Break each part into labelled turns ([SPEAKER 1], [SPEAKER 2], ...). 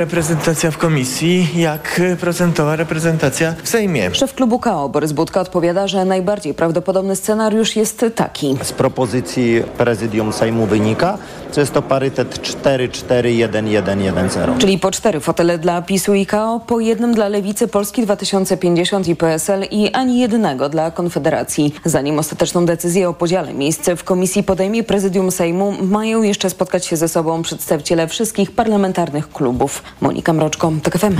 [SPEAKER 1] reprezentacja w komisji, jak procentowa reprezentacja w Sejmie.
[SPEAKER 2] Szef klubu KO Borys Budka odpowiada, że najbardziej prawdopodobny scenariusz jest taki.
[SPEAKER 3] Z propozycji prezydium Sejmu wynika, że jest to parytet 4-4-1-1-1-0.
[SPEAKER 2] Czyli po cztery fotele dla PiSu i KO, po jednym dla Lewicy, Polski 2050 i PSL i ani jednego dla Konfederacji. Zanim ostateczną decyzję o podziale miejsc w komisji podejmie prezydium Sejmu, mają jeszcze spotkać się ze sobą przedstawiciele wszystkich parlamentarnych klubów. Monika Mroczko, TKFM.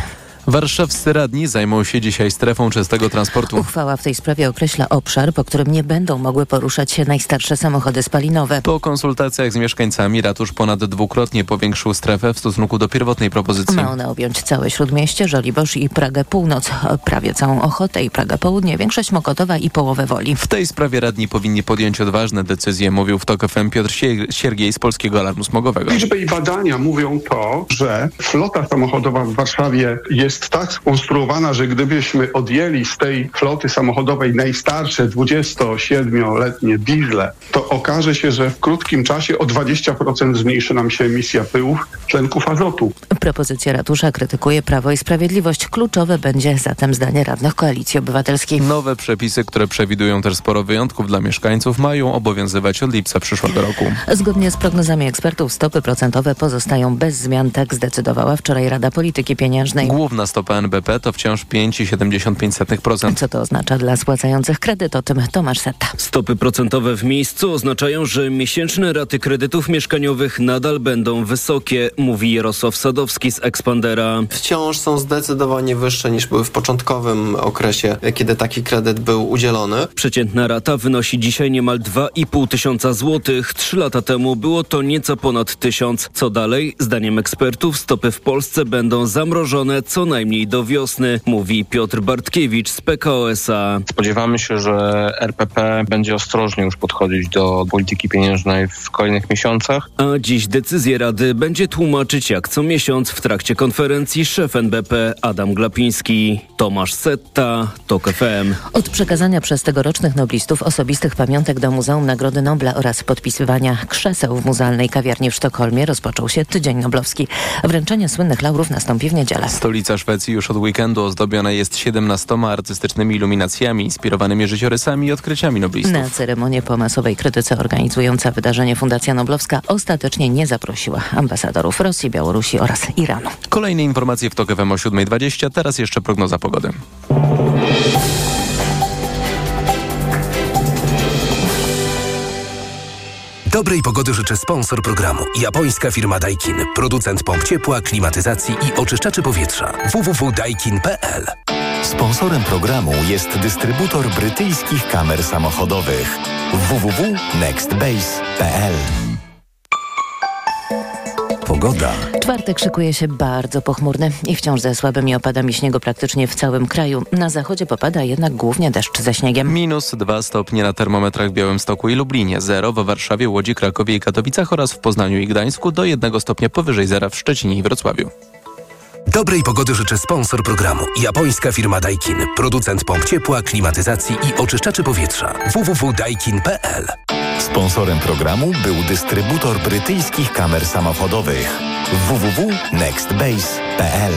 [SPEAKER 4] Warszawscy radni zajmą się dzisiaj strefą czystego transportu.
[SPEAKER 5] Uchwała w tej sprawie określa obszar, po którym nie będą mogły poruszać się najstarsze samochody spalinowe.
[SPEAKER 4] Po konsultacjach z mieszkańcami ratusz ponad dwukrotnie powiększył strefę w stosunku do pierwotnej propozycji.
[SPEAKER 5] Ma ona objąć całe Śródmieście, Żoliborz i Pragę Północ, prawie całą Ochotę i Pragę Południe, większość Mokotowa i połowę Woli.
[SPEAKER 4] W tej sprawie radni powinni podjąć odważne decyzje, mówił w TOK FM Piotr Siergiej z Polskiego Alarmu Smogowego.
[SPEAKER 6] Liczby i badania mówią to, że flota samochodowa w Warszawie jest tak skonstruowana, że gdybyśmy odjęli z tej floty samochodowej najstarsze 27-letnie diesle, to okaże się, że w krótkim czasie o 20% zmniejszy nam się emisja pyłów, tlenków azotu.
[SPEAKER 5] Propozycja ratusza krytykuje Prawo i Sprawiedliwość. Kluczowe będzie zatem zdanie radnych Koalicji Obywatelskiej.
[SPEAKER 4] Nowe przepisy, które przewidują też sporo wyjątków dla mieszkańców, mają obowiązywać od lipca przyszłego roku.
[SPEAKER 5] Zgodnie z prognozami ekspertów stopy procentowe pozostają bez zmian. Tak zdecydowała wczoraj Rada Polityki Pieniężnej.
[SPEAKER 4] Główna stopa NBP to wciąż 5,75%.
[SPEAKER 5] Co to oznacza dla spłacających kredyt? O tym Tomasz Setta.
[SPEAKER 7] Stopy procentowe w miejscu oznaczają, że miesięczne raty kredytów mieszkaniowych nadal będą wysokie, mówi Jarosław Sadowski z Expandera.
[SPEAKER 8] Wciąż są zdecydowanie wyższe niż były w początkowym okresie, kiedy taki kredyt był udzielony.
[SPEAKER 7] Przeciętna rata wynosi dzisiaj niemal 2,5 tysiąca złotych. Trzy lata temu było to nieco ponad tysiąc. Co dalej? Zdaniem ekspertów stopy w Polsce będą zamrożone co najmniej do wiosny, mówi Piotr Bartkiewicz z PKOSA.
[SPEAKER 9] Spodziewamy się, że RPP będzie ostrożnie już podchodzić do polityki pieniężnej w kolejnych miesiącach.
[SPEAKER 7] A dziś decyzję Rady będzie tłumaczyć jak co miesiąc w trakcie konferencji szef NBP Adam Glapiński. Tomasz Setta, TOK FM.
[SPEAKER 5] Od przekazania przez tegorocznych noblistów osobistych pamiątek do Muzeum Nagrody Nobla oraz podpisywania krzeseł w muzealnej kawiarni w Sztokholmie rozpoczął się Tydzień Noblowski. Wręczenie słynnych laurów nastąpi w niedzielę.
[SPEAKER 4] Stolica Szwecji już od weekendu ozdobiona jest 17 artystycznymi iluminacjami inspirowanymi życiorysami i odkryciami noblistów.
[SPEAKER 5] Na ceremonię po masowej krytyce organizująca wydarzenie Fundacja Noblowska ostatecznie nie zaprosiła ambasadorów Rosji, Białorusi oraz Iranu.
[SPEAKER 4] Kolejne informacje w TOK FM o 7.20, teraz jeszcze prognoza pogody.
[SPEAKER 10] Dobrej pogody życzę sponsor programu. Japońska firma Daikin. Producent pomp ciepła, klimatyzacji i oczyszczaczy powietrza. www.daikin.pl
[SPEAKER 11] Sponsorem programu jest dystrybutor brytyjskich kamer samochodowych. www.nextbase.pl Pogoda.
[SPEAKER 5] Czwartek szykuje się bardzo pochmurny i wciąż ze słabymi opadami śniegu praktycznie w całym kraju. Na zachodzie popada jednak głównie deszcz ze śniegiem.
[SPEAKER 4] Minus 2 stopnie na termometrach w Białymstoku i Lublinie, 0 w Warszawie, Łodzi, Krakowie i Katowicach oraz w Poznaniu i Gdańsku, do 1 stopnia powyżej zera w Szczecinie i Wrocławiu.
[SPEAKER 10] Dobrej pogody życzę sponsor programu. Japońska firma Daikin. Producent pomp ciepła, klimatyzacji i oczyszczaczy powietrza. www.daikin.pl
[SPEAKER 11] Sponsorem programu był dystrybutor brytyjskich kamer samochodowych. www.nextbase.pl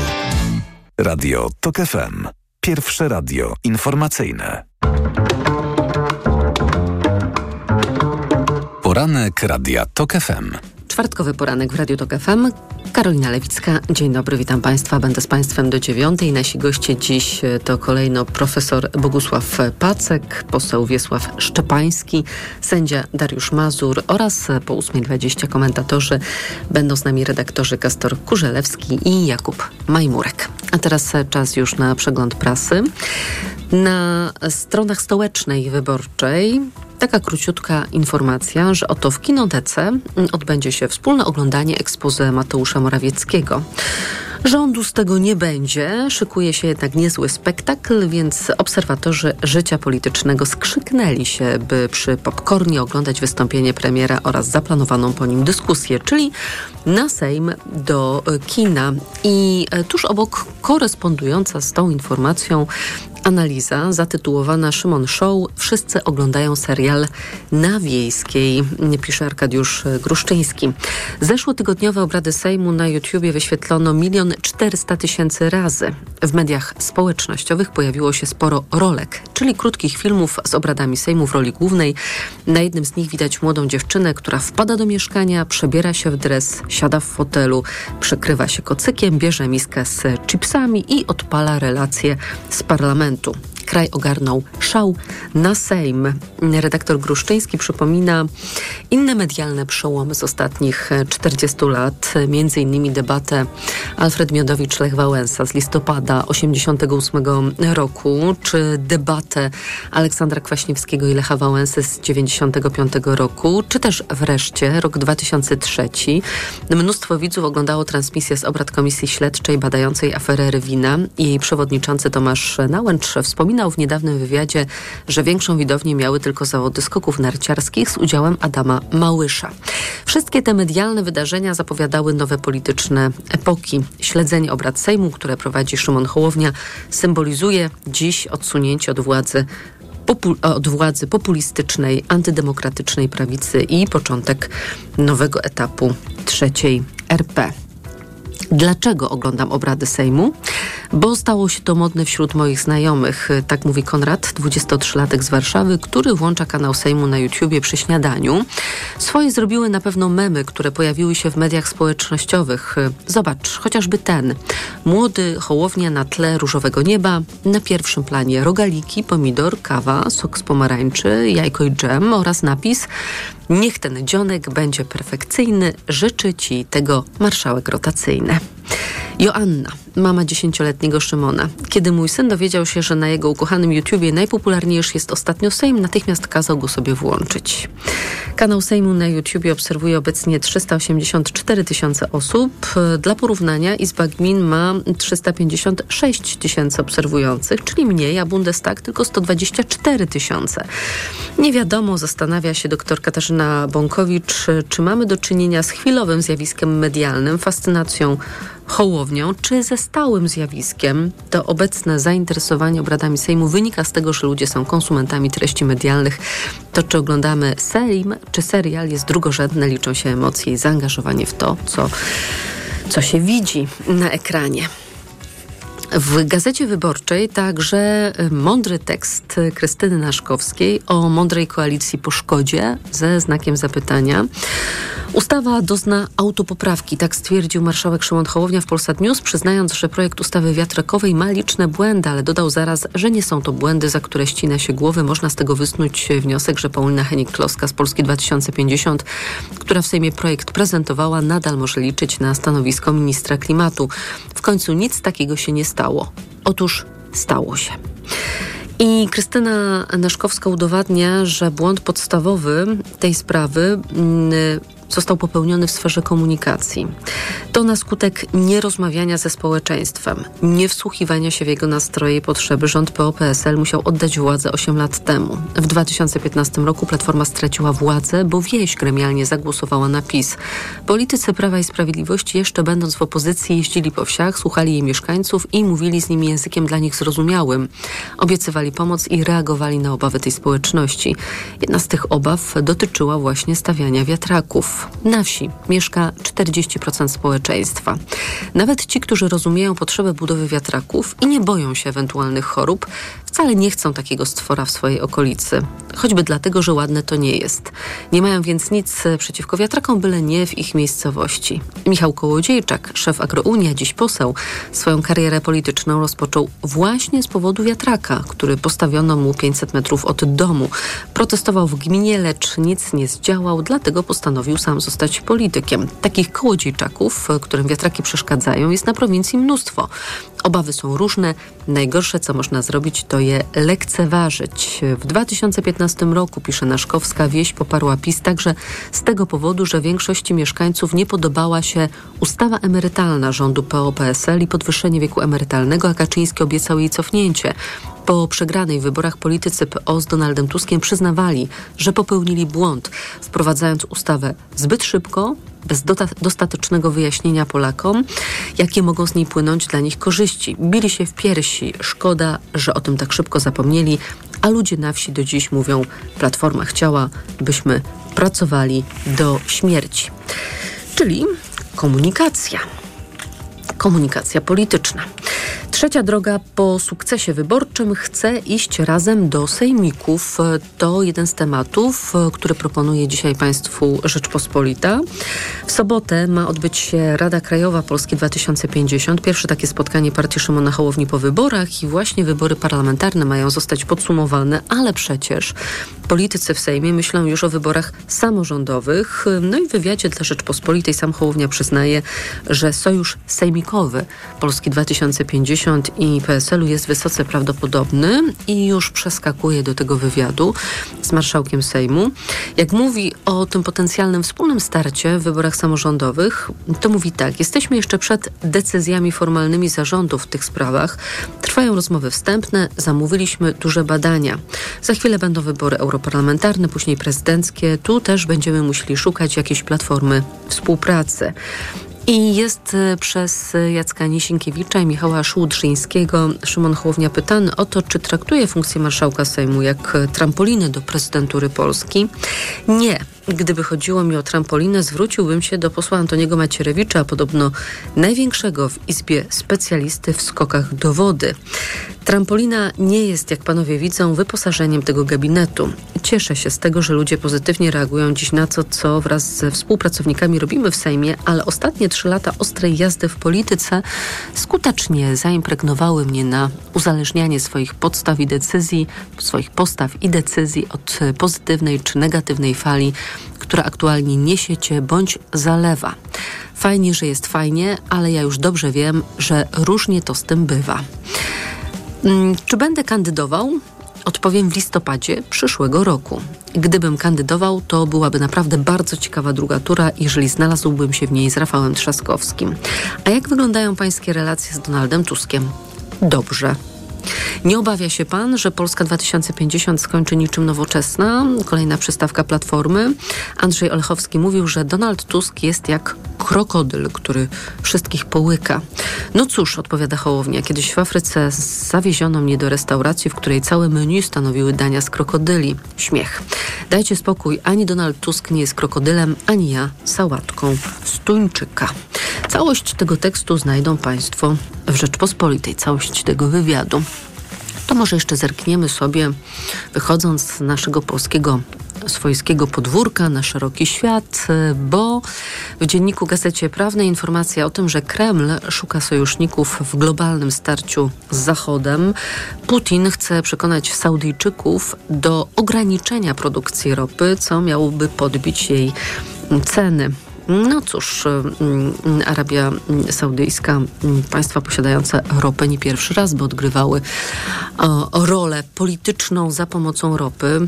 [SPEAKER 11] Radio TOK FM. Pierwsze radio informacyjne. Poranek Radia TOK FM.
[SPEAKER 12] Czwartkowy poranek w Radiu Tok FM. Karolina Lewicka. Dzień dobry, witam Państwa. Będę z Państwem do dziewiątej. Nasi goście dziś to kolejno profesor Bogusław Pacek, poseł Wiesław Szczepański, sędzia Dariusz Mazur oraz po 8.20 komentatorzy będą z nami redaktorzy Kastor Kurzelewski i Jakub Majmurek. A teraz czas już na przegląd prasy. Na stronach stołecznej wyborczej taka króciutka informacja, że oto w Kinotece odbędzie się wspólne oglądanie ekspozy Mateusza Morawieckiego. Rządu z tego nie będzie, szykuje się jednak niezły spektakl, więc obserwatorzy życia politycznego skrzyknęli się, by przy popcornie oglądać wystąpienie premiera oraz zaplanowaną po nim dyskusję, czyli na Sejm do kina. I tuż obok korespondująca z tą informacją Analiza zatytułowana Szymon Show. Wszyscy oglądają serial na wiejskiej, pisze Arkadiusz Gruszczyński. Zeszłotygodniowe obrady Sejmu na YouTubie wyświetlono milion czterysta tysięcy razy. W mediach społecznościowych pojawiło się sporo rolek, czyli krótkich filmów z obradami Sejmu w roli głównej. Na jednym z nich widać młodą dziewczynę, która wpada do mieszkania, przebiera się w dres, siada w fotelu, przykrywa się kocykiem, bierze miskę z chipsami i odpala relacje z parlamentu Santo. Kraj ogarnął szał na Sejm. Redaktor Gruszczyński przypomina inne medialne przełomy z ostatnich 40 lat, między innymi debatę Alfred Miodowicz-Lech Wałęsa z listopada 88 roku, czy debatę Aleksandra Kwaśniewskiego i Lecha Wałęsy z 95 roku, czy też wreszcie rok 2003. Mnóstwo widzów oglądało transmisję z obrad Komisji Śledczej badającej aferę Rywina. Jej przewodniczący Tomasz Nałęcz w niedawnym wywiadzie, że większą widownię miały tylko zawody skoków narciarskich z udziałem Adama Małysza. Wszystkie te medialne wydarzenia zapowiadały nowe polityczne epoki. Śledzenie obrad Sejmu, które prowadzi Szymon Hołownia, symbolizuje dziś odsunięcie od władzy od władzy populistycznej, antydemokratycznej prawicy i początek nowego etapu trzeciej RP. Dlaczego oglądam obrady Sejmu? Bo stało się to modne wśród moich znajomych. Tak mówi Konrad, 23-latek z Warszawy, który włącza kanał Sejmu na YouTubie przy śniadaniu. Swoje zrobiły na pewno memy, które pojawiły się w mediach społecznościowych. Zobacz, chociażby ten. Młody hołownia na tle różowego nieba. Na pierwszym planie rogaliki, pomidor, kawa, sok z pomarańczy, jajko i dżem oraz napis Niech ten dzionek będzie perfekcyjny. Życzy Ci tego marszałek rotacyjny. Joanna, mama dziesięcioletniego Szymona. Kiedy mój syn dowiedział się, że na jego ukochanym YouTubie najpopularniejszy jest ostatnio Sejm, natychmiast kazał go sobie włączyć. Kanał Sejmu na YouTubie obserwuje obecnie 384 tysiące osób. Dla porównania Izba Gmin ma 356 tysięcy obserwujących, czyli mniej, a Bundestag tylko 124 tysiące. Nie wiadomo, zastanawia się doktor Katarzyna Bąkowicz, czy mamy do czynienia z chwilowym zjawiskiem medialnym, fascynacją Czy ze stałym zjawiskiem. To obecne zainteresowanie obradami Sejmu wynika z tego, że ludzie są konsumentami treści medialnych. To, czy oglądamy Sejm, czy serial jest drugorzędne, liczą się emocje i zaangażowanie w to, co, co się widzi na ekranie. W Gazecie Wyborczej także mądry tekst Krystyny Naszkowskiej o mądrej koalicji po szkodzie ze znakiem zapytania. Ustawa dozna autopoprawki, tak stwierdził marszałek Szymon Hołownia w Polsat News, przyznając, że projekt ustawy wiatrakowej ma liczne błędy, ale dodał zaraz, że nie są to błędy, za które ścina się głowy. Można z tego wysnuć wniosek, że Paulina Henik-Kloska z Polski 2050, która w Sejmie projekt prezentowała, nadal może liczyć na stanowisko ministra klimatu. W końcu nic takiego się nie stało. Otóż stało się. I Krystyna Naszkowska udowadnia, że błąd podstawowy tej sprawy mm, został popełniony w sferze komunikacji. To na skutek nierozmawiania ze społeczeństwem, niewsłuchiwania się w jego nastroje i potrzeby rząd PO-PSL musiał oddać władzę 8 lat temu. W 2015 roku Platforma straciła władzę, bo wieś gremialnie zagłosowała na PiS. Politycy Prawa i Sprawiedliwości jeszcze będąc w opozycji jeździli po wsiach, słuchali jej mieszkańców i mówili z nimi językiem dla nich zrozumiałym. Obiecywali pomoc i reagowali na obawy tej społeczności. Jedna z tych obaw dotyczyła właśnie stawiania wiatraków. Na wsi mieszka 40% społeczeństwa. Nawet ci, którzy rozumieją potrzebę budowy wiatraków i nie boją się ewentualnych chorób, wcale nie chcą takiego stwora w swojej okolicy. Choćby dlatego, że ładne to nie jest. Nie mają więc nic przeciwko wiatrakom, byle nie w ich miejscowości. Michał Kołodziejczak, szef Agrounia, dziś poseł, swoją karierę polityczną rozpoczął właśnie z powodu wiatraka, który postawiono mu 500 metrów od domu. Protestował w gminie, lecz nic nie zdziałał, dlatego postanowił sam zostać politykiem. Takich kołodziejczaków, którym wiatraki przeszkadzają, jest na prowincji mnóstwo. Obawy są różne. Najgorsze, co można zrobić, to je lekceważyć. W 2015 roku, pisze Naszkowska, wieś poparła PiS także z tego powodu, że większości mieszkańców nie podobała się ustawa emerytalna rządu PO-PSL i podwyższenie wieku emerytalnego, a Kaczyński obiecał jej cofnięcie. Po przegranej wyborach politycy PO z Donaldem Tuskiem przyznawali, że popełnili błąd, wprowadzając ustawę zbyt szybko, bez dostatecznego wyjaśnienia Polakom, jakie mogą z niej płynąć dla nich korzyści. Bili się w piersi. Szkoda, że o tym tak szybko zapomnieli, a ludzie na wsi do dziś mówią: Platforma chciała, byśmy pracowali do śmierci. Czyli komunikacja. Komunikacja polityczna. Trzecia droga po sukcesie wyborczym chce iść razem do sejmików. To jeden z tematów, który proponuje dzisiaj Państwu Rzeczpospolita. W sobotę ma odbyć się Rada Krajowa Polski 2050. Pierwsze takie spotkanie partii Szymona Hołowni po wyborach i właśnie wybory parlamentarne mają zostać podsumowane, ale przecież politycy w Sejmie myślą już o wyborach samorządowych. No i w wywiadzie dla Rzeczpospolitej sam Hołownia przyznaje, że sojusz sejmikowy Polski 2050 i PSL-u jest wysoce prawdopodobny i już przeskakuje do tego wywiadu z marszałkiem Sejmu. Jak mówi o tym potencjalnym wspólnym starcie w wyborach samorządowych, to mówi tak: Jesteśmy jeszcze przed decyzjami formalnymi zarządów w tych sprawach. Trwają rozmowy wstępne, zamówiliśmy duże badania. Za chwilę będą wybory europarlamentarne, później prezydenckie. Tu też będziemy musieli szukać jakiejś platformy współpracy. I jest e, przez Jacka Nisinkiewicza i Michała Szłudrzyńskiego Szymon Hołownia pytany o to, czy traktuje funkcję marszałka Sejmu jak trampoliny do prezydentury Polski. Nie. Gdyby chodziło mi o trampolinę, zwróciłbym się do posła Antoniego Macierewicza, podobno największego w Izbie specjalisty w skokach do wody. Trampolina nie jest, jak panowie widzą, wyposażeniem tego gabinetu. Cieszę się z tego, że ludzie pozytywnie reagują dziś na to, co wraz ze współpracownikami robimy w Sejmie, ale ostatnie trzy lata ostrej jazdy w polityce skutecznie zaimpregnowały mnie na uzależnianie swoich podstaw i decyzji, swoich postaw i decyzji od pozytywnej czy negatywnej fali, która aktualnie niesiecie bądź zalewa. Fajnie, że jest fajnie, ale ja już dobrze wiem, że różnie to z tym bywa. Mm, czy będę kandydował? Odpowiem w listopadzie przyszłego roku. Gdybym kandydował, to byłaby naprawdę bardzo ciekawa druga tura, jeżeli znalazłbym się w niej z Rafałem Trzaskowskim. A jak wyglądają pańskie relacje z Donaldem Tuskiem? Dobrze. Nie obawia się pan, że Polska 2050 skończy niczym nowoczesna? Kolejna przystawka Platformy. Andrzej Olechowski mówił, że Donald Tusk jest jak krokodyl, który wszystkich połyka. No cóż, odpowiada Hołownia, kiedyś w Afryce zawieziono mnie do restauracji, w której całe menu stanowiły dania z krokodyli. Śmiech. Dajcie spokój, ani Donald Tusk nie jest krokodylem, ani ja sałatką z tuńczyka. Całość tego tekstu znajdą Państwo w Rzeczpospolitej, całość tego wywiadu. To może jeszcze zerkniemy sobie, wychodząc z naszego polskiego swojskiego podwórka na szeroki świat, bo w dzienniku Gazecie Prawnej informacja o tym, że Kreml szuka sojuszników w globalnym starciu z Zachodem. Putin chce przekonać Saudyjczyków do ograniczenia produkcji ropy, co miałoby podbić jej ceny. No cóż, mm, Arabia Saudyjska, mm, państwa posiadające ropę nie pierwszy raz by odgrywały rolę polityczną za pomocą ropy.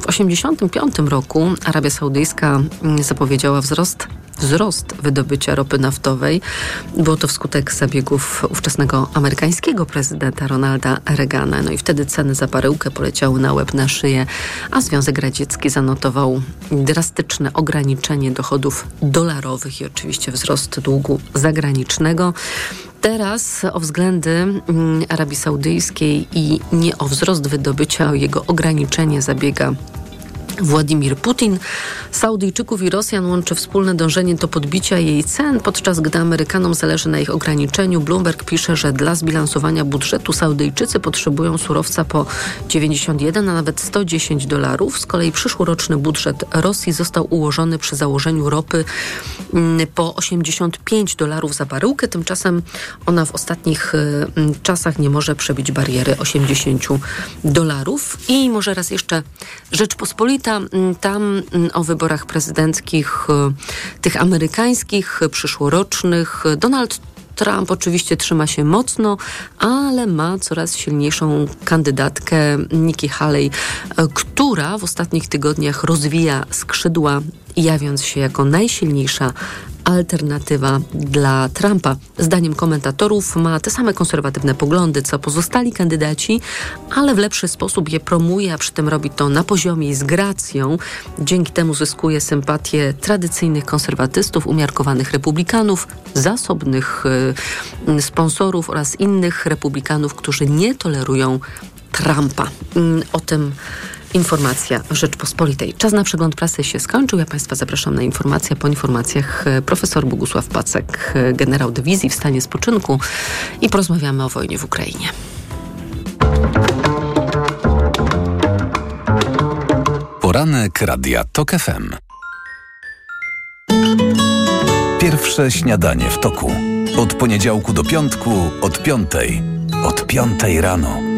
[SPEAKER 12] W 1985 roku Arabia Saudyjska zapowiedziała wzrost wzrost wydobycia ropy naftowej. Było to wskutek zabiegów ówczesnego amerykańskiego prezydenta Ronalda Reagana. No i wtedy ceny za baryłkę poleciały na łeb na szyję, a Związek Radziecki zanotował drastyczne ograniczenie dochodów dolarowych i oczywiście wzrost długu zagranicznego. Teraz o względy mm, Arabii Saudyjskiej i nie o wzrost wydobycia, o jego ograniczenie zabiega Władimir Putin. Saudyjczyków i Rosjan łączy wspólne dążenie do podbicia jej cen, podczas gdy Amerykanom zależy na ich ograniczeniu. Bloomberg pisze, że dla zbilansowania budżetu Saudyjczycy potrzebują surowca po 91, a nawet 110 dolarów. Z kolei przyszłoroczny budżet Rosji został ułożony przy założeniu ropy mm, po 85 dolarów za baryłkę. Tymczasem ona w ostatnich y, czasach nie może przebić bariery 80 dolarów. I może raz jeszcze Rzeczpospolita Mm, tam mm, o wyborach prezydenckich, y, tych amerykańskich, przyszłorocznych. Donald Trump oczywiście trzyma się mocno, ale ma coraz silniejszą kandydatkę Nikki Haley, y, która w ostatnich tygodniach rozwija skrzydła, jawiąc się jako najsilniejsza alternatywa dla Trumpa. Zdaniem komentatorów ma te same konserwatywne poglądy co pozostali kandydaci, ale w lepszy sposób je promuje, a przy tym robi to na poziomie i z gracją. Dzięki temu zyskuje sympatię tradycyjnych konserwatystów, umiarkowanych republikanów, zasobnych y, sponsorów oraz innych republikanów, którzy nie tolerują Trumpa. Mm, o tym informacja Rzeczpospolitej. Czas na przegląd prasy się skończył. Ja Państwa zapraszam na informacje. Po informacjach e, profesor Bogusław Pacek, e, generał dywizji w stanie spoczynku i porozmawiamy o wojnie w Ukrainie.
[SPEAKER 11] Poranek Radia TOK FM. Pierwsze śniadanie w toku. Od poniedziałku do piątku, od piątej. Od piątej rano.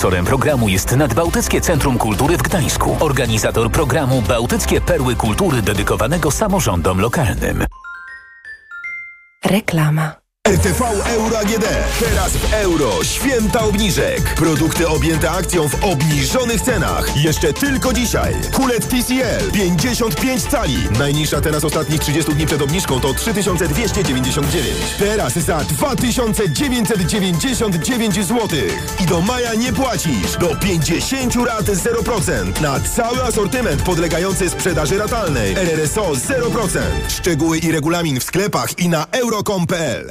[SPEAKER 13] Sponsorem programu jest Nadbałtyckie Centrum Kultury w Gdańsku. Organizator programu Bałtyckie Perły Kultury dedykowanego samorządom lokalnym.
[SPEAKER 14] Reklama. RTV Euro AGD. Teraz w euro. Święta obniżek. Produkty objęte akcją w obniżonych cenach. Jeszcze tylko dzisiaj. Kulet TCL 55 cali. Najniższa cena z ostatnich 30 dni przed obniżką to 3299. Teraz za 2999 zł. I do maja nie płacisz. Do 50 rat 0%. Na cały asortyment podlegający sprzedaży ratalnej. RRSO 0%. Szczegóły i regulamin w sklepach i na euro.com.pl.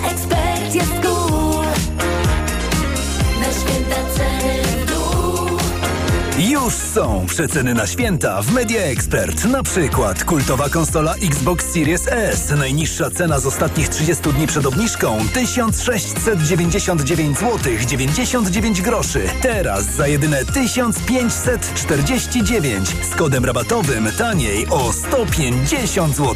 [SPEAKER 15] Już są przeceny na święta w Media Expert. Na przykład kultowa konsola Xbox Series S. Najniższa cena z ostatnich 30 dni przed obniżką 1699 zł 99 groszy. Teraz za jedyne 1549 z kodem rabatowym taniej o 150 zł.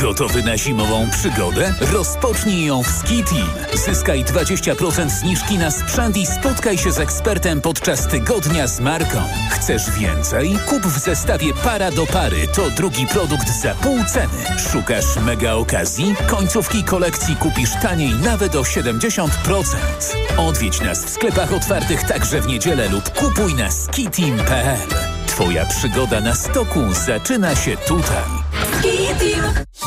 [SPEAKER 13] Gotowy na zimową przygodę? Rozpocznij ją w Ski Team. Zyskaj 20% zniżki na sprzęt i spotkaj się z ekspertem podczas tygodnia z marką. Chcesz więcej? Kup w zestawie para do pary. To drugi produkt za pół ceny. Szukasz mega okazji? Końcówki kolekcji kupisz taniej nawet o 70%. Odwiedź nas w sklepach otwartych także w niedzielę lub kupuj na skiteam.pl. Twoja przygoda na stoku zaczyna się tutaj.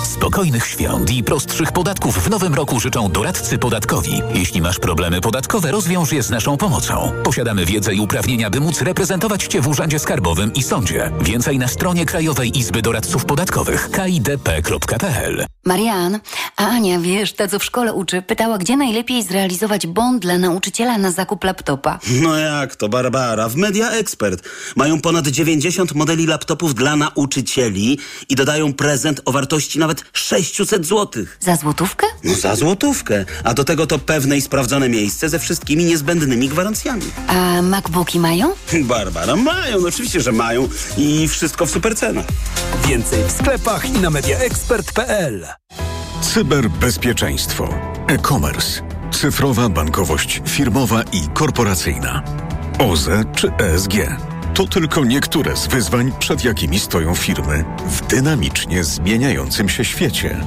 [SPEAKER 13] Spokojnych świąt i prostszych podatków w nowym roku życzą doradcy podatkowi. Jeśli masz problemy podatkowe, rozwiąż je z naszą pomocą. Posiadamy wiedzę i uprawnienia, by móc reprezentować Cię w Urzędzie Skarbowym i Sądzie. Więcej na stronie Krajowej Izby Doradców Podatkowych kidp.pl
[SPEAKER 16] Marian, a Ania, wiesz, ta co w szkole uczy, pytała, gdzie najlepiej zrealizować bond dla nauczyciela na zakup laptopa.
[SPEAKER 17] No jak to, Barbara? W Media Expert mają ponad 90 modeli laptopów dla nauczycieli i dodają prezent o wartości nawet 600 zł.
[SPEAKER 16] Za złotówkę?
[SPEAKER 17] No za złotówkę. A do tego to pewne i sprawdzone miejsce ze wszystkimi niezbędnymi gwarancjami.
[SPEAKER 16] A MacBooki mają?
[SPEAKER 17] Barbara, mają, no oczywiście, że mają i wszystko w super cenach.
[SPEAKER 15] Więcej w sklepach i na mediaexpert.pl.
[SPEAKER 14] Cyberbezpieczeństwo, e-commerce, cyfrowa bankowość firmowa i korporacyjna, OZE czy ESG. To tylko niektóre z wyzwań, przed jakimi stoją firmy w dynamicznie zmieniającym się świecie.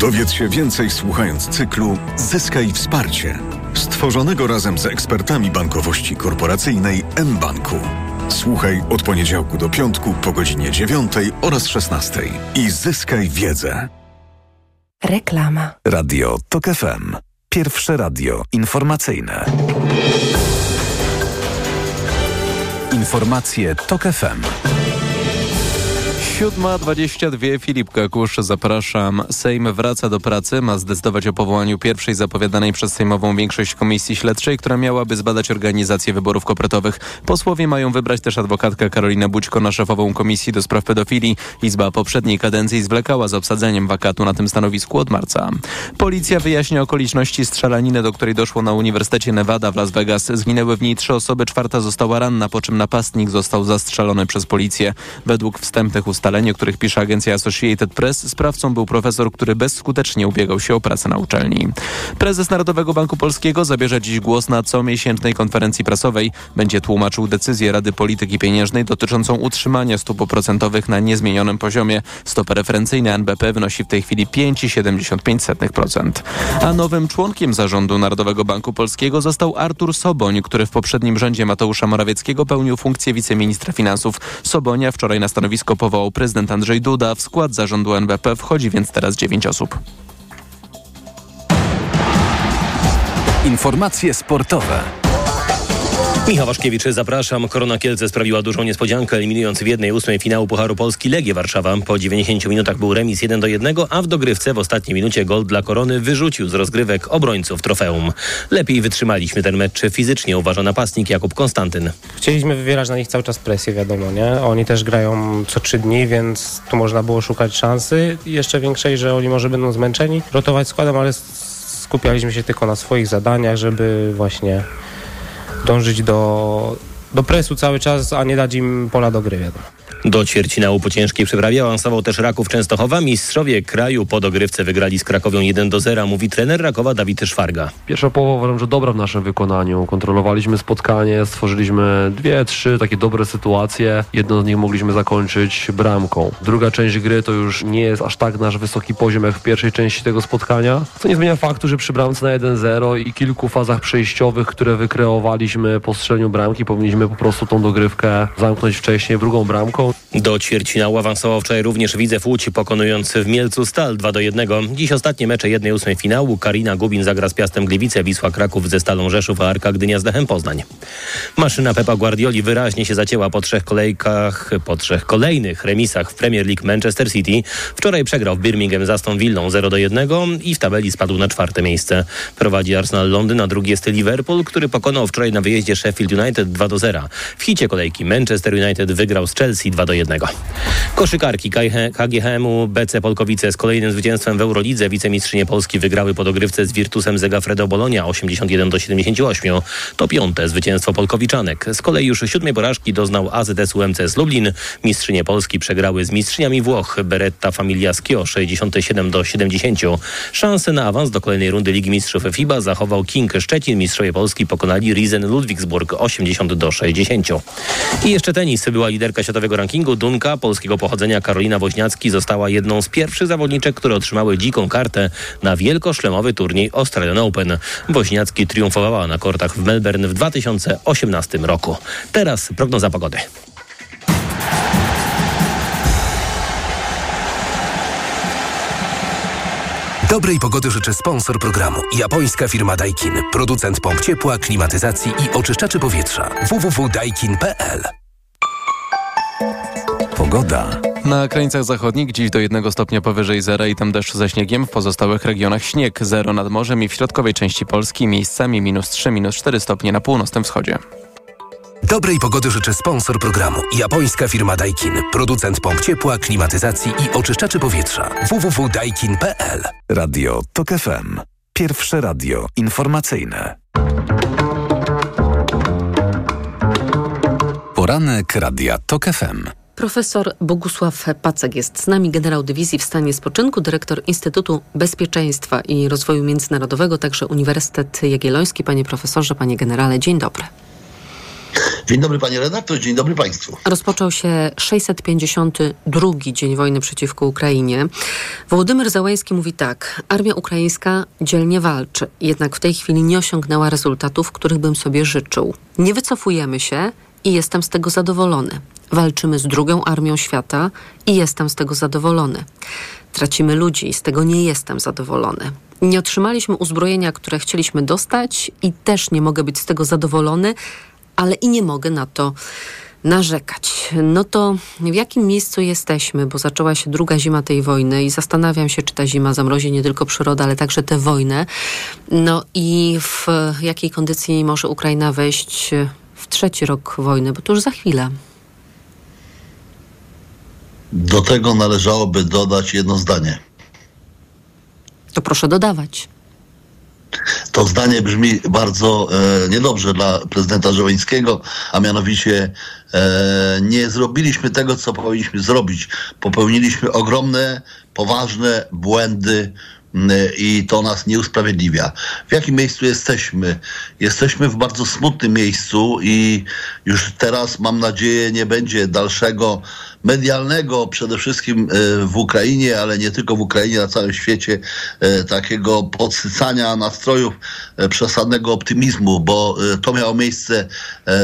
[SPEAKER 14] Dowiedz się więcej słuchając cyklu Zyskaj wsparcie, stworzonego razem z ekspertami bankowości korporacyjnej mBanku. Słuchaj od poniedziałku do piątku po godzinie 9 oraz 16 i zyskaj wiedzę.
[SPEAKER 18] Reklama.
[SPEAKER 11] Radio TOK FM. Pierwsze radio informacyjne. Informacje TOK FM.
[SPEAKER 4] 7.22 Filip Kakusz, zapraszam. Sejm wraca do pracy, ma zdecydować o powołaniu pierwszej zapowiadanej przez Sejmową większość komisji śledczej, która miałaby zbadać organizację wyborów kopertowych. Posłowie mają wybrać też adwokatkę Karolinę Bućko na szefową komisji do spraw pedofilii. Izba poprzedniej kadencji zwlekała z obsadzeniem wakatu na tym stanowisku od marca. Policja wyjaśnia okoliczności strzelaniny, do której doszło na Uniwersytecie Nevada w Las Vegas. Zginęły w niej trzy osoby, czwarta została ranna, po czym napastnik został zastrzelony przez policję. Według wstępnych ustaleń, o których pisze agencja Associated Press, sprawcą był profesor, który bezskutecznie ubiegał się o pracę na uczelni. Prezes Narodowego Banku Polskiego zabierze dziś głos na comiesięcznej konferencji prasowej. Będzie tłumaczył decyzję Rady Polityki Pieniężnej dotyczącą utrzymania stóp procentowych na niezmienionym poziomie. Stopa referencyjna NBP wynosi w tej chwili 5,75%. A nowym członkiem zarządu Narodowego Banku Polskiego został Artur Soboń, który w poprzednim rządzie Mateusza Morawieckiego pełnił funkcję wiceministra finansów. Sobonia wczoraj na stanowisko powołał prezydent Andrzej Duda. W skład zarządu NBP wchodzi więc teraz dziewięć osób.
[SPEAKER 11] Informacje sportowe.
[SPEAKER 19] Michał Waszkiewicz, zapraszam. Korona Kielce sprawiła dużą niespodziankę, eliminując w 1-8 finału Pucharu Polski Legię Warszawa. Po 90 minutach był remis 1 do 1, a w dogrywce w ostatniej minucie gol dla Korony wyrzucił z rozgrywek obrońców trofeum. Lepiej wytrzymaliśmy ten mecz fizycznie, uważa napastnik Jakub Konstantyn.
[SPEAKER 20] Chcieliśmy wywierać na nich cały czas presję, wiadomo, nie? Oni też grają co trzy dni, więc tu można było szukać szansy jeszcze większej, że oni może będą zmęczeni, rotować składem, ale skupialiśmy się tylko na swoich zadaniach, żeby właśnie dążyć do, do presu cały czas, a nie dać im pola do gry, wiadomo.
[SPEAKER 19] Do ćwierćfinału po ciężkiej przeprawie awansował też Raków Częstochowa. Mistrzowie kraju po dogrywce wygrali z Krakowią 1 do 0, mówi trener Rakowa Dawid Szwarga.
[SPEAKER 21] Pierwsza połowa uważam, że dobra w naszym wykonaniu. Kontrolowaliśmy spotkanie, stworzyliśmy dwie, trzy takie dobre sytuacje. Jedną z nich mogliśmy zakończyć bramką. Druga część gry to już nie jest aż tak nasz wysoki poziom jak w pierwszej części tego spotkania. Co nie zmienia faktu, że przy bramce na 1-0 i kilku fazach przejściowych, które wykreowaliśmy po strzeleniu bramki, powinniśmy po prostu tą dogrywkę zamknąć wcześniej drugą bramką.
[SPEAKER 19] Do ćwierćfinału awansował wczoraj również Widzew Łódź, pokonując w Mielcu Stal 2 do 1. Dziś ostatnie mecze 1-8 finału. Karina Gubin zagra z Piastem Gliwice, Wisła Kraków ze Stalą Rzeszów, a Arka Gdynia z Lechem Poznań. Maszyna Pepa Guardioli wyraźnie się zacięła po trzech kolejkach, po trzech kolejnych remisach w Premier League Manchester City. Wczoraj przegrał w Birmingham z Aston Villą 0 do 1 i w tabeli spadł na czwarte miejsce. Prowadzi Arsenal Londyn, a drugi jest Liverpool, który pokonał wczoraj na wyjeździe Sheffield United 2 do 0. W hicie kolejki Manchester United wygrał z Chelsea 2 do 1. Koszykarki KGHM-u BC Polkowice z kolejnym zwycięstwem w Eurolidze wicemistrzynie Polski wygrały pod ogrywce z Virtusem Zegafredo Bolonia 81 do 78. To piąte zwycięstwo Polkowiczanek. Z kolei już siódmej porażki doznał AZS UMCS Lublin. Mistrzynie Polski przegrały z mistrzyniami Włoch Beretta Familia Schio 67 do 70. Szanse na awans do kolejnej rundy Ligi Mistrzów FIBA zachował King Szczecin. Mistrzowie Polski pokonali Riesen Ludwigsburg 80 do 60. I jeszcze tenis. Była liderka światowego rankingu Dunka polskiego pochodzenia Karolina Woźniacki została jedną z pierwszych zawodniczek, które otrzymały dziką kartę na wielkoszlemowy turniej Australian Open. Woźniacki triumfowała na kortach w Melbourne w 2018 roku. Teraz prognoza pogody.
[SPEAKER 15] Dobrej pogody życzę sponsor programu. Japońska firma Daikin. Producent pomp ciepła, klimatyzacji i oczyszczaczy powietrza. www.daikin.pl
[SPEAKER 11] Pogoda.
[SPEAKER 4] Na krańcach zachodnich dziś do 1 stopnia powyżej zera i tam deszcz ze śniegiem. W pozostałych regionach śnieg. Zero nad morzem i w środkowej części Polski miejscami minus 3, minus 4 stopnie na północnym wschodzie.
[SPEAKER 15] Dobrej pogody życzę sponsor programu. Japońska firma Daikin. Producent pomp ciepła, klimatyzacji i oczyszczaczy powietrza. www.daikin.pl
[SPEAKER 11] Radio TOK FM. Pierwsze radio informacyjne. Poranek Radia TOK FM.
[SPEAKER 12] Profesor Bogusław Pacek jest z nami, generał dywizji w stanie spoczynku, dyrektor Instytutu Bezpieczeństwa i Rozwoju Międzynarodowego, także Uniwersytet Jagielloński. Panie profesorze, panie generale, dzień dobry.
[SPEAKER 22] Dzień dobry panie redaktor, dzień dobry państwu.
[SPEAKER 12] Rozpoczął się 652 dzień wojny przeciwko Ukrainie. Wołodymyr Załański mówi tak: Armia ukraińska dzielnie walczy, jednak w tej chwili nie osiągnęła rezultatów, których bym sobie życzył. Nie wycofujemy się i jestem z tego zadowolony. Walczymy z drugą armią świata i jestem z tego zadowolony. Tracimy ludzi i z tego nie jestem zadowolony. Nie otrzymaliśmy uzbrojenia, które chcieliśmy dostać i też nie mogę być z tego zadowolony, ale i nie mogę na to narzekać. No to w jakim miejscu jesteśmy? Bo zaczęła się druga zima tej wojny i zastanawiam się, czy ta zima zamrozi nie tylko przyrodę, ale także tę wojnę. No i w jakiej kondycji może Ukraina wejść w trzeci rok wojny, bo to już za chwilę.
[SPEAKER 22] Do tego należałoby dodać jedno zdanie.
[SPEAKER 12] To proszę dodawać.
[SPEAKER 22] To zdanie brzmi bardzo e, niedobrze dla prezydenta Żołańskiego, a mianowicie e, nie zrobiliśmy tego, co powinniśmy zrobić. Popełniliśmy ogromne, poważne błędy i to nas nie usprawiedliwia. W jakim miejscu jesteśmy? Jesteśmy w bardzo smutnym miejscu i już teraz mam nadzieję nie będzie dalszego medialnego przede wszystkim e, w Ukrainie, ale nie tylko w Ukrainie, na całym świecie e, takiego podsycania nastrojów e, przesadnego optymizmu, bo to miało miejsce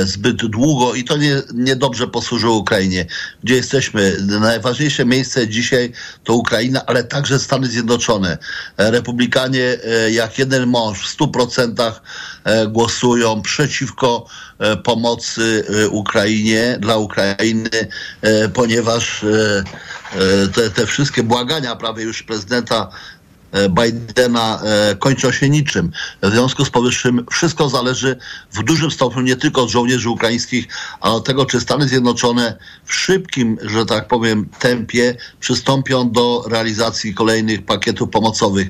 [SPEAKER 22] zbyt długo i to nie, niedobrze posłużyło Ukrainie. Gdzie jesteśmy? Najważniejsze miejsce dzisiaj to Ukraina, ale także Stany Zjednoczone. Republikanie jak jeden mąż w 100% e, głosują przeciwko pomocy e, Ukrainie, dla Ukrainy, e, ponieważ e, e, te, te wszystkie błagania prawie już prezydenta e, Bidena e, kończą się niczym. W związku z powyższym wszystko zależy w dużym stopniu nie tylko od żołnierzy ukraińskich, ale od tego, czy Stany Zjednoczone w szybkim, że tak powiem, tempie przystąpią do realizacji kolejnych pakietów pomocowych.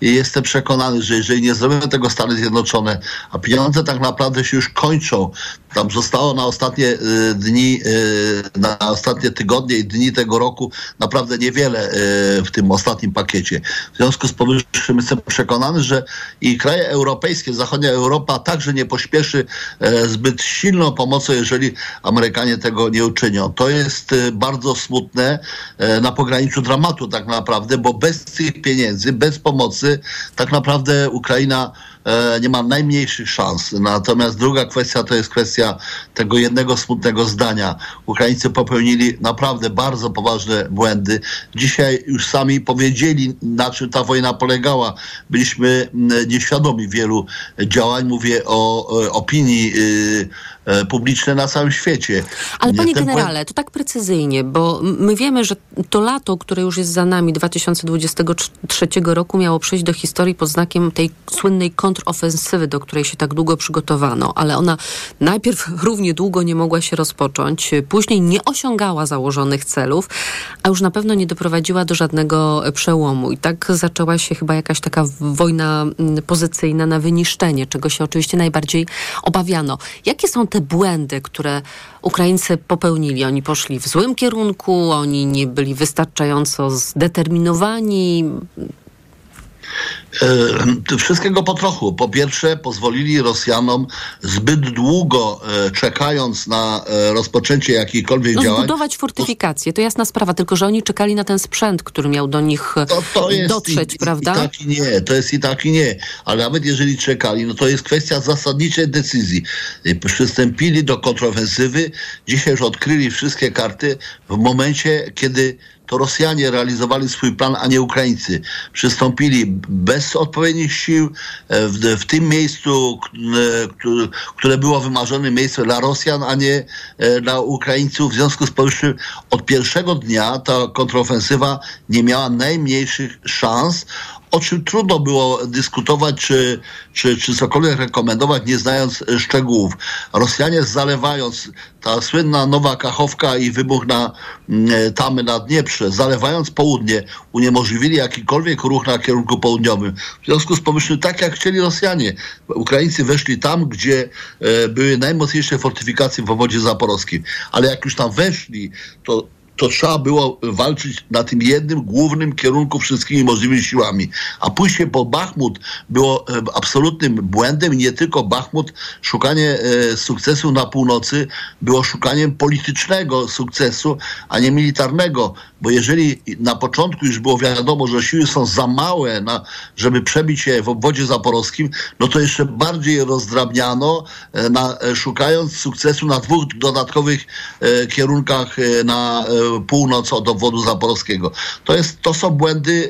[SPEAKER 22] I jestem przekonany, że jeżeli nie zrobią tego Stany Zjednoczone, a pieniądze tak naprawdę się już kończą, tam zostało na ostatnie y, dni, na ostatnie tygodnie i dni tego roku naprawdę niewiele w tym ostatnim pakiecie. W związku z powyższym jestem przekonany, że i kraje europejskie, zachodnia Europa także nie pośpieszy e, zbyt silną pomocą, jeżeli Amerykanie tego nie uczynią. To jest e, bardzo smutne e, na pograniczu dramatu tak naprawdę, bo bez tych pieniędzy, bez pomocy tak naprawdę Ukraina nie ma najmniejszych szans. Natomiast druga kwestia to jest kwestia tego jednego smutnego zdania. Ukraińcy popełnili naprawdę bardzo poważne błędy. Dzisiaj już sami powiedzieli, na czym ta wojna polegała. Byliśmy nieświadomi wielu działań. Mówię o e, opinii y, e, publicznej na całym świecie.
[SPEAKER 12] Ale panie
[SPEAKER 22] Ten błęd-
[SPEAKER 12] generale, to tak precyzyjnie, bo my wiemy, że to lato, które już jest za nami, 2023 roku, miało przejść do historii pod znakiem tej słynnej kontrofensywy, do której się tak długo przygotowano, ale ona najpierw równie długo nie mogła się rozpocząć, później nie osiągała założonych celów, a już na pewno nie doprowadziła do żadnego przełomu. I tak zaczęła się chyba jakaś taka wojna mm, pozycyjna na wyniszczenie, czego się oczywiście najbardziej obawiano. Jakie są te błędy, które Ukraińcy popełnili? Oni poszli w złym kierunku, oni nie byli wystarczająco zdeterminowani.
[SPEAKER 22] E, Wszystkiego po trochu. Po pierwsze, pozwolili Rosjanom zbyt długo e, czekając na e, rozpoczęcie jakichkolwiek
[SPEAKER 12] No,
[SPEAKER 22] działań.
[SPEAKER 12] zbudować fortyfikacje, to jasna sprawa, tylko że oni czekali na ten sprzęt, który miał do nich e,
[SPEAKER 22] To jest
[SPEAKER 12] dotrzeć,
[SPEAKER 22] i,
[SPEAKER 12] prawda?
[SPEAKER 22] I tak i nie, to jest i tak i nie. Ale nawet jeżeli czekali, no to jest kwestia zasadniczej decyzji. Przystąpili do kontrofensywy, dzisiaj już odkryli wszystkie karty w momencie, kiedy to Rosjanie realizowali swój plan, a nie Ukraińcy. Przystąpili bez odpowiednich sił e, w, w tym miejscu, e, któ- które było wymarzone miejsce dla Rosjan, a nie e, dla Ukraińców. W związku z powyższym od pierwszego dnia ta kontrofensywa nie miała najmniejszych szans o czym trudno było dyskutować, czy, czy, czy cokolwiek rekomendować, nie znając szczegółów. Rosjanie zalewając, ta słynna nowa Kachowka i wybuch na mm, tamy na Dnieprze, zalewając południe, uniemożliwili jakikolwiek ruch na kierunku południowym. W związku z powyższym, tak jak chcieli Rosjanie, Ukraińcy weszli tam, gdzie e, były najmocniejsze fortyfikacje w obwodzie zaporowskim. Ale jak już tam weszli, to to trzeba było walczyć na tym jednym głównym kierunku wszystkimi możliwymi siłami. A pójście po Bachmut było e, absolutnym błędem i nie tylko Bachmut. Szukanie e, sukcesu na północy było szukaniem politycznego sukcesu, a nie militarnego. Bo jeżeli na początku już było wiadomo, że siły są za małe, na, żeby przebić się w obwodzie zaporowskim, no to jeszcze bardziej rozdrabniano, e, na, szukając sukcesu na dwóch dodatkowych kierunkach na, północ od obwodu zaporowskiego. To, jest, to są błędy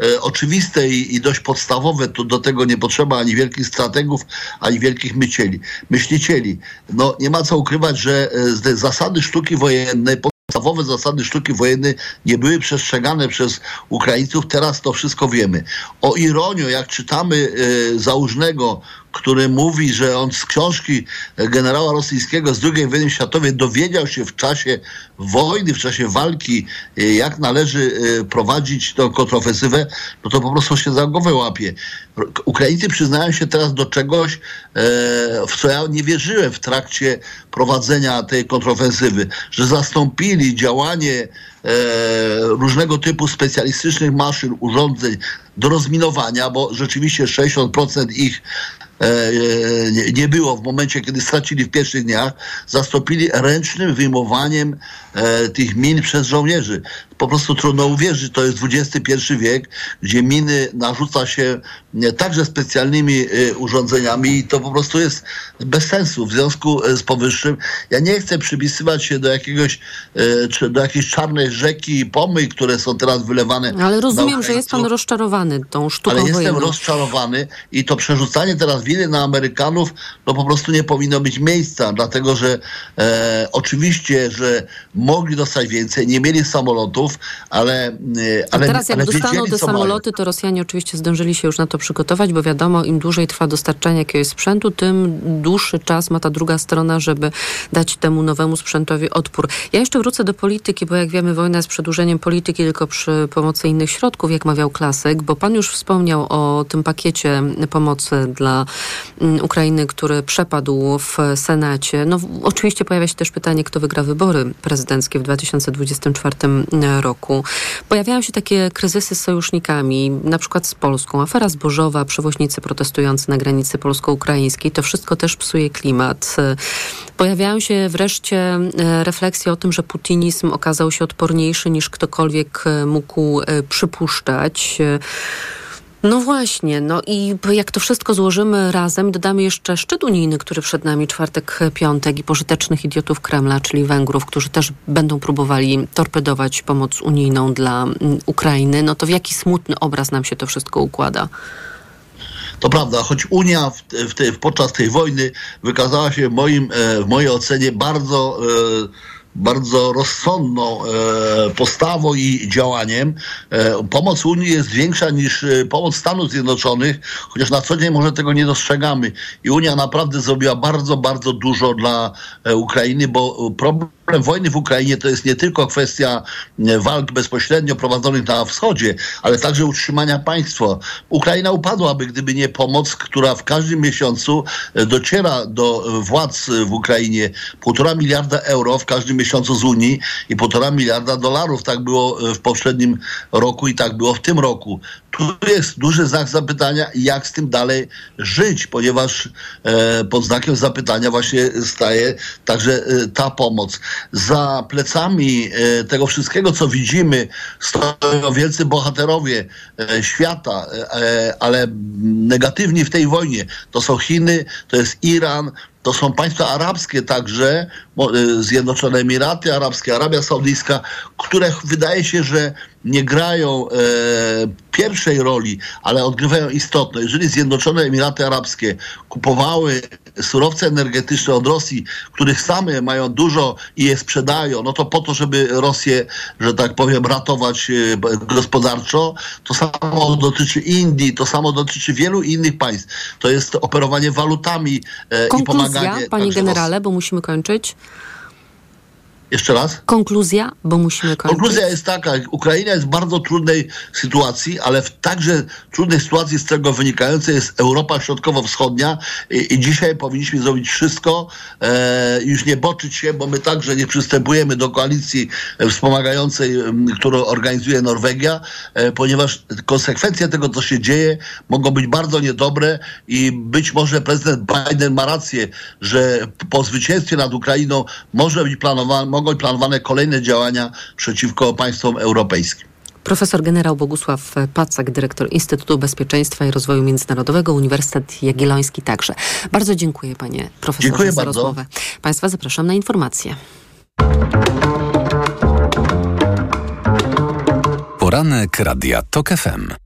[SPEAKER 22] e, e, oczywiste i, i dość podstawowe. Tu do tego nie potrzeba ani wielkich strategów, ani wielkich mycieli, myślicieli. No, nie ma co ukrywać, że te zasady sztuki wojennej podstawowe zasady sztuki wojennej nie były przestrzegane przez Ukraińców. Teraz to wszystko wiemy. O ironię, jak czytamy e, Załużnego, który mówi, że on z książki generała rosyjskiego z II wojny światowej dowiedział się w czasie wojny, w czasie walki, e, jak należy e, prowadzić tą kontrofensywę, no to po prostu się za głowę łapie. Ukraińcy przyznają się teraz do czegoś, e, w co ja nie wierzyłem w trakcie prowadzenia tej kontrofensywy, że zastąpili działanie różnego typu specjalistycznych maszyn, urządzeń do rozminowania, bo rzeczywiście 60% ich nie, nie było w momencie, kiedy stracili w pierwszych dniach, zastąpili ręcznym wyjmowaniem e, tych min przez żołnierzy. Po prostu trudno uwierzyć, to jest XXI wiek, gdzie miny narzuca się także specjalnymi e, urządzeniami i to po prostu jest bez sensu. W związku e, z powyższym ja nie chcę przypisywać się do jakiegoś, e, czy do jakiejś czarnej rzeki i pomyj, które są teraz wylewane.
[SPEAKER 12] Ale rozumiem, że jest pan rozczarowany tą sztuką
[SPEAKER 22] Ale jestem
[SPEAKER 12] wojenną.
[SPEAKER 22] rozczarowany i to przerzucanie teraz winy na Amerykanów, no po prostu nie powinno mieć miejsca, dlatego że e, oczywiście, że mogli dostać więcej, nie mieli samolotów, ale, e,
[SPEAKER 12] A
[SPEAKER 22] ale
[SPEAKER 12] teraz jak
[SPEAKER 22] ale
[SPEAKER 12] dostaną te samoloty, to Rosjanie oczywiście zdążyli się już na to przygotować, bo wiadomo, im dłużej trwa dostarczanie jakiegoś sprzętu, tym dłuższy czas ma ta druga strona, żeby dać temu nowemu sprzętowi odpór. Ja jeszcze wrócę do polityki, bo jak wiemy, wojna jest przedłużeniem polityki tylko przy pomocy innych środków, jak mawiał klasyk, bo pan już wspomniał o tym pakiecie pomocy dla mm, Ukrainy, który przepadł w Senacie. No oczywiście pojawia się też pytanie, kto wygra wybory prezydenckie w 2024 roku. Pojawiają się takie kryzysy z sojusznikami, na przykład z Polską. Afera przewoźnicy protestujący na granicy polsko-ukraińskiej. To wszystko też psuje klimat. Pojawiają się wreszcie e, refleksje o tym, że putinizm okazał się odporniejszy niż ktokolwiek e, mógł e, przypuszczać. E, no właśnie, no i jak to wszystko złożymy razem, dodamy jeszcze szczyt unijny, który przed nami czwartek, piątek i pożytecznych idiotów Kremla, czyli Węgrów, którzy też będą próbowali torpedować pomoc unijną dla Ukrainy, no to w jaki smutny obraz nam się to wszystko układa?
[SPEAKER 22] To prawda, choć Unia w, w tej, podczas tej wojny wykazała się moim, e, w mojej ocenie bardzo, e, bardzo rozsądną e, postawą i działaniem. E, pomoc Unii jest większa niż e, pomoc Stanów Zjednoczonych, chociaż na co dzień może tego nie dostrzegamy. I Unia naprawdę zrobiła bardzo, bardzo dużo dla Ukrainy, bo problem wojny w Ukrainie to jest nie tylko kwestia walk bezpośrednio prowadzonych na wschodzie, ale także utrzymania państwa. Ukraina upadłaby, gdyby nie pomoc, która w każdym miesiącu dociera do władz w Ukrainie. Półtora miliarda euro w każdym miesiącu z Unii i półtora miliarda dolarów. Tak było e, w poprzednim roku i tak było w tym roku. Tu jest duży znak zapytania, jak z tym dalej żyć, ponieważ e, pod znakiem zapytania właśnie staje także e, ta pomoc. Za plecami e, tego wszystkiego, co widzimy, stoją wielcy bohaterowie e, świata, e, ale negatywni w tej wojnie. To są Chiny, to jest Iran, to są państwa arabskie także, e, Zjednoczone Emiraty Arabskie, Arabia Saudyjska, które wydaje się, że nie grają e, pierwszej roli, ale odgrywają istotną. Jeżeli Zjednoczone Emiraty Arabskie kupowały surowce energetyczne od Rosji, których same mają dużo i je sprzedają, no to po to, żeby Rosję, że tak powiem, ratować e, gospodarczo, to samo dotyczy Indii, to samo dotyczy wielu innych państw. To jest operowanie walutami e, i
[SPEAKER 12] Konkluzja,
[SPEAKER 22] pomaganie.
[SPEAKER 12] panie generale, bo musimy kończyć.
[SPEAKER 22] Jeszcze raz?
[SPEAKER 12] Konkluzja, bo musimy kończyć.
[SPEAKER 22] Konkluzja jest taka, Ukraina jest w bardzo trudnej sytuacji, ale w także trudnej sytuacji z tego wynikającej jest Europa Środkowo-Wschodnia i, i dzisiaj powinniśmy zrobić wszystko, e, już nie boczyć się, bo my także nie przystępujemy do koalicji e, wspomagającej, którą organizuje Norwegia, e, ponieważ konsekwencje tego, co się dzieje, mogą być bardzo niedobre i być może prezydent Biden ma rację, że po zwycięstwie nad Ukrainą może być planowane, mogą planowane kolejne działania przeciwko państwom europejskim.
[SPEAKER 12] Profesor generał Bogusław Pacak, dyrektor Instytutu Bezpieczeństwa i Rozwoju Międzynarodowego Uniwersytet Jagielloński także. Bardzo dziękuję panie profesorze
[SPEAKER 22] dziękuję
[SPEAKER 12] za
[SPEAKER 22] bardzo.
[SPEAKER 12] rozmowę. Państwa zapraszam na informacje.
[SPEAKER 11] Poranek Radia TOK FM.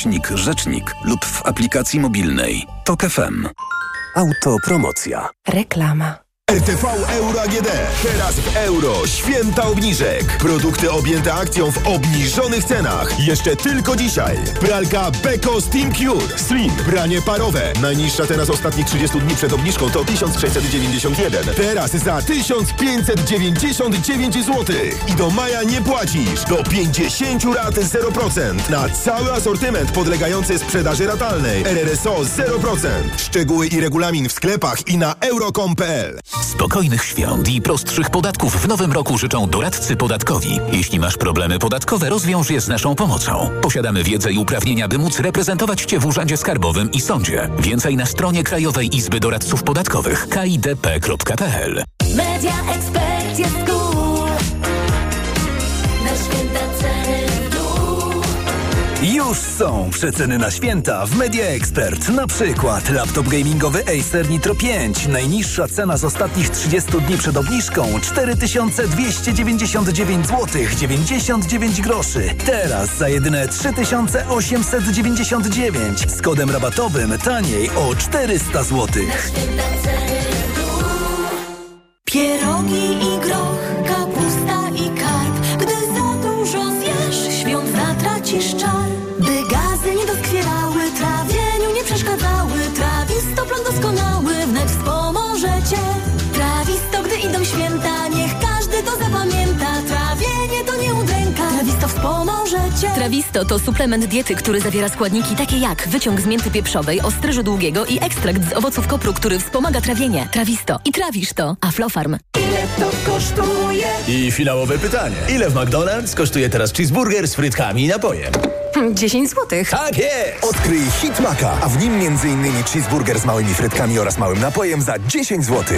[SPEAKER 11] rzecznik lub w aplikacji mobilnej. TOK FM. Autopromocja.
[SPEAKER 18] Reklama.
[SPEAKER 23] RTV Euro AGD. Teraz w euro. Święta obniżek. Produkty objęte akcją w obniżonych cenach. Jeszcze tylko dzisiaj. Pralka Beko Steam Cure. Slim. Pranie parowe. Najniższa teraz ostatnich 30 dni przed obniżką to 1691. Teraz za 1599 zł. I do maja nie płacisz. Do 50 rat 0%. Na cały asortyment podlegający sprzedaży ratalnej. RRSO 0%. Szczegóły i regulamin w sklepach i na euro.com.pl.
[SPEAKER 13] Spokojnych świąt i prostszych podatków w nowym roku życzą doradcy podatkowi. Jeśli masz problemy podatkowe, rozwiąż je z naszą pomocą. Posiadamy wiedzę i uprawnienia, by móc reprezentować Cię w Urzędzie Skarbowym i Sądzie. Więcej na stronie Krajowej Izby Doradców Podatkowych kidp.pl
[SPEAKER 24] Media Expert
[SPEAKER 15] Już są przeceny na święta w Media Expert. Na przykład laptop gamingowy Acer Nitro 5. Najniższa cena z ostatnich 30 dni przed obniżką 4299 zł 99 groszy. Teraz za jedyne 3899 z kodem rabatowym taniej o 400 zł.
[SPEAKER 24] Pierogi i groch, Trawisto to
[SPEAKER 25] suplement diety, który zawiera składniki takie jak wyciąg z mięty pieprzowej, ostryżu długiego i ekstrakt z owoców kopru, który wspomaga trawienie. Trawisto. I trawisz to. Aflofarm.
[SPEAKER 24] Ile to kosztuje?
[SPEAKER 15] I finałowe pytanie. Ile w McDonald's kosztuje teraz cheeseburger z frytkami i napojem?
[SPEAKER 25] 10 złotych.
[SPEAKER 15] Tak jest!
[SPEAKER 23] Odkryj Hit Maka, a w nim m.in. cheeseburger z małymi frytkami oraz małym napojem za 10 zł.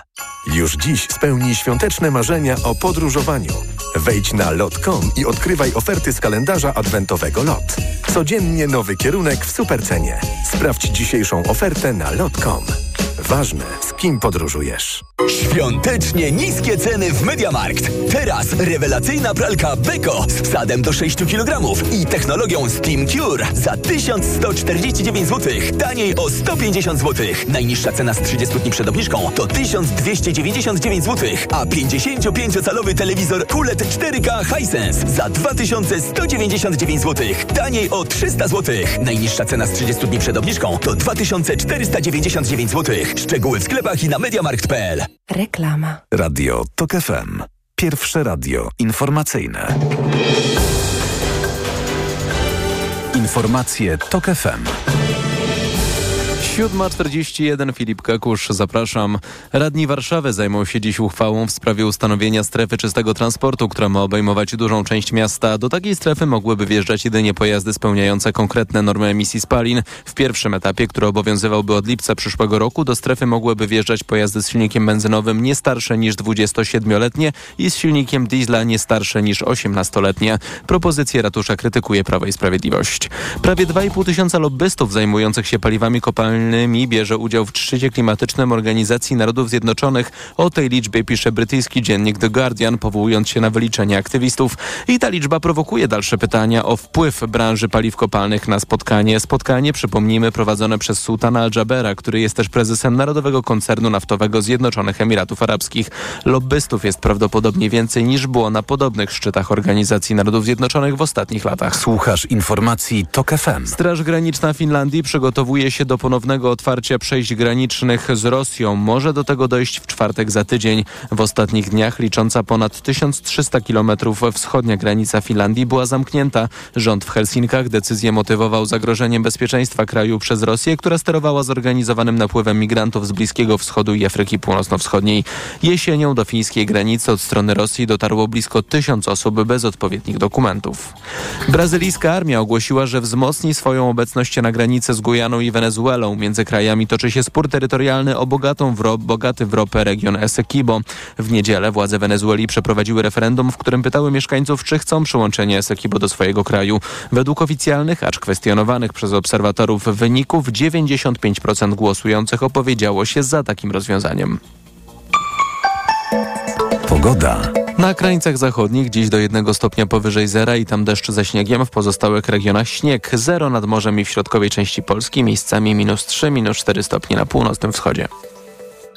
[SPEAKER 23] Już dziś spełnij świąteczne marzenia o podróżowaniu. Wejdź na lot.com i odkrywaj oferty z kalendarza adwentowego LOT. Codziennie nowy kierunek w supercenie. Sprawdź dzisiejszą ofertę na lot.com. Ważne, z kim podróżujesz.
[SPEAKER 15] Świątecznie niskie ceny w Mediamarkt. Teraz rewelacyjna pralka Beko z wsadem do 6 kg i technologią Steam Cure za 1149 zł. Taniej o 150 zł. Najniższa cena z 30 dni przed obniżką to 1299 zł, a 55-calowy telewizor QLED 4K Hisense za 2199 zł. Taniej o 300 zł. Najniższa cena z 30 dni przed obniżką to 2499 zł. Szczegóły w sklepach i na mediamarkt.pl.
[SPEAKER 18] Reklama.
[SPEAKER 11] Radio TOK FM. Pierwsze radio informacyjne. Informacje TOK FM.
[SPEAKER 4] 7.41 Filip Kakusz, zapraszam. Radni Warszawy zajmą się dziś uchwałą w sprawie ustanowienia strefy czystego transportu, która ma obejmować dużą część miasta. Do takiej strefy mogłyby wjeżdżać jedynie pojazdy spełniające konkretne normy emisji spalin. W pierwszym etapie, który obowiązywałby od lipca przyszłego roku, do strefy mogłyby wjeżdżać pojazdy z silnikiem benzynowym nie starsze niż 27-letnie i z silnikiem diesla nie starsze niż 18-letnie. Propozycję ratusza krytykuje Prawo i Sprawiedliwość. Prawie 2,5 tysiąca lobbystów zajmujących się paliwami kopalnymi Globalnymi bierze udział w szczycie klimatycznym Organizacji Narodów Zjednoczonych. O tej liczbie pisze brytyjski dziennik The Guardian, powołując się na wyliczenie aktywistów. I ta liczba prowokuje dalsze pytania o wpływ branży paliw kopalnych na spotkanie. Spotkanie, przypomnijmy, prowadzone przez sułtana Al-Jabera, który jest też prezesem Narodowego Koncernu Naftowego Zjednoczonych Emiratów Arabskich. Lobbystów jest prawdopodobnie więcej niż było na podobnych szczytach Organizacji Narodów Zjednoczonych w ostatnich latach.
[SPEAKER 10] Słuchasz informacji TOK FM.
[SPEAKER 4] Straż Graniczna Finlandii przygotowuje się do ponownego otwarcia przejść granicznych z Rosją. Może do tego dojść w czwartek za tydzień. W ostatnich dniach licząca ponad 1300 km wschodnia granica Finlandii była zamknięta. Rząd w Helsinkach decyzję motywował zagrożeniem bezpieczeństwa kraju przez Rosję, która sterowała zorganizowanym napływem migrantów z Bliskiego Wschodu i Afryki Północno-Wschodniej. Jesienią do fińskiej granicy od strony Rosji dotarło blisko tysiąc osób bez odpowiednich dokumentów. Brazylijska armia ogłosiła, że wzmocni swoją obecność na granicy z Gujaną i Wenezuelą. Między krajami toczy się spór terytorialny o bogatą w ro, bogaty w ropę region Essequibo. W niedzielę władze Wenezueli przeprowadziły referendum, w którym pytały mieszkańców, czy chcą przyłączenie Essequibo do swojego kraju. Według oficjalnych, acz kwestionowanych przez obserwatorów wyników, 95% głosujących opowiedziało się za takim rozwiązaniem.
[SPEAKER 10] Pogoda.
[SPEAKER 4] Na krańcach zachodnich dziś do jednego stopnia powyżej zera i tam deszcz ze śniegiem, w pozostałych regionach śnieg. Zero nad morzem i w środkowej części Polski, miejscami minus 3, minus 4 stopnie na północnym wschodzie.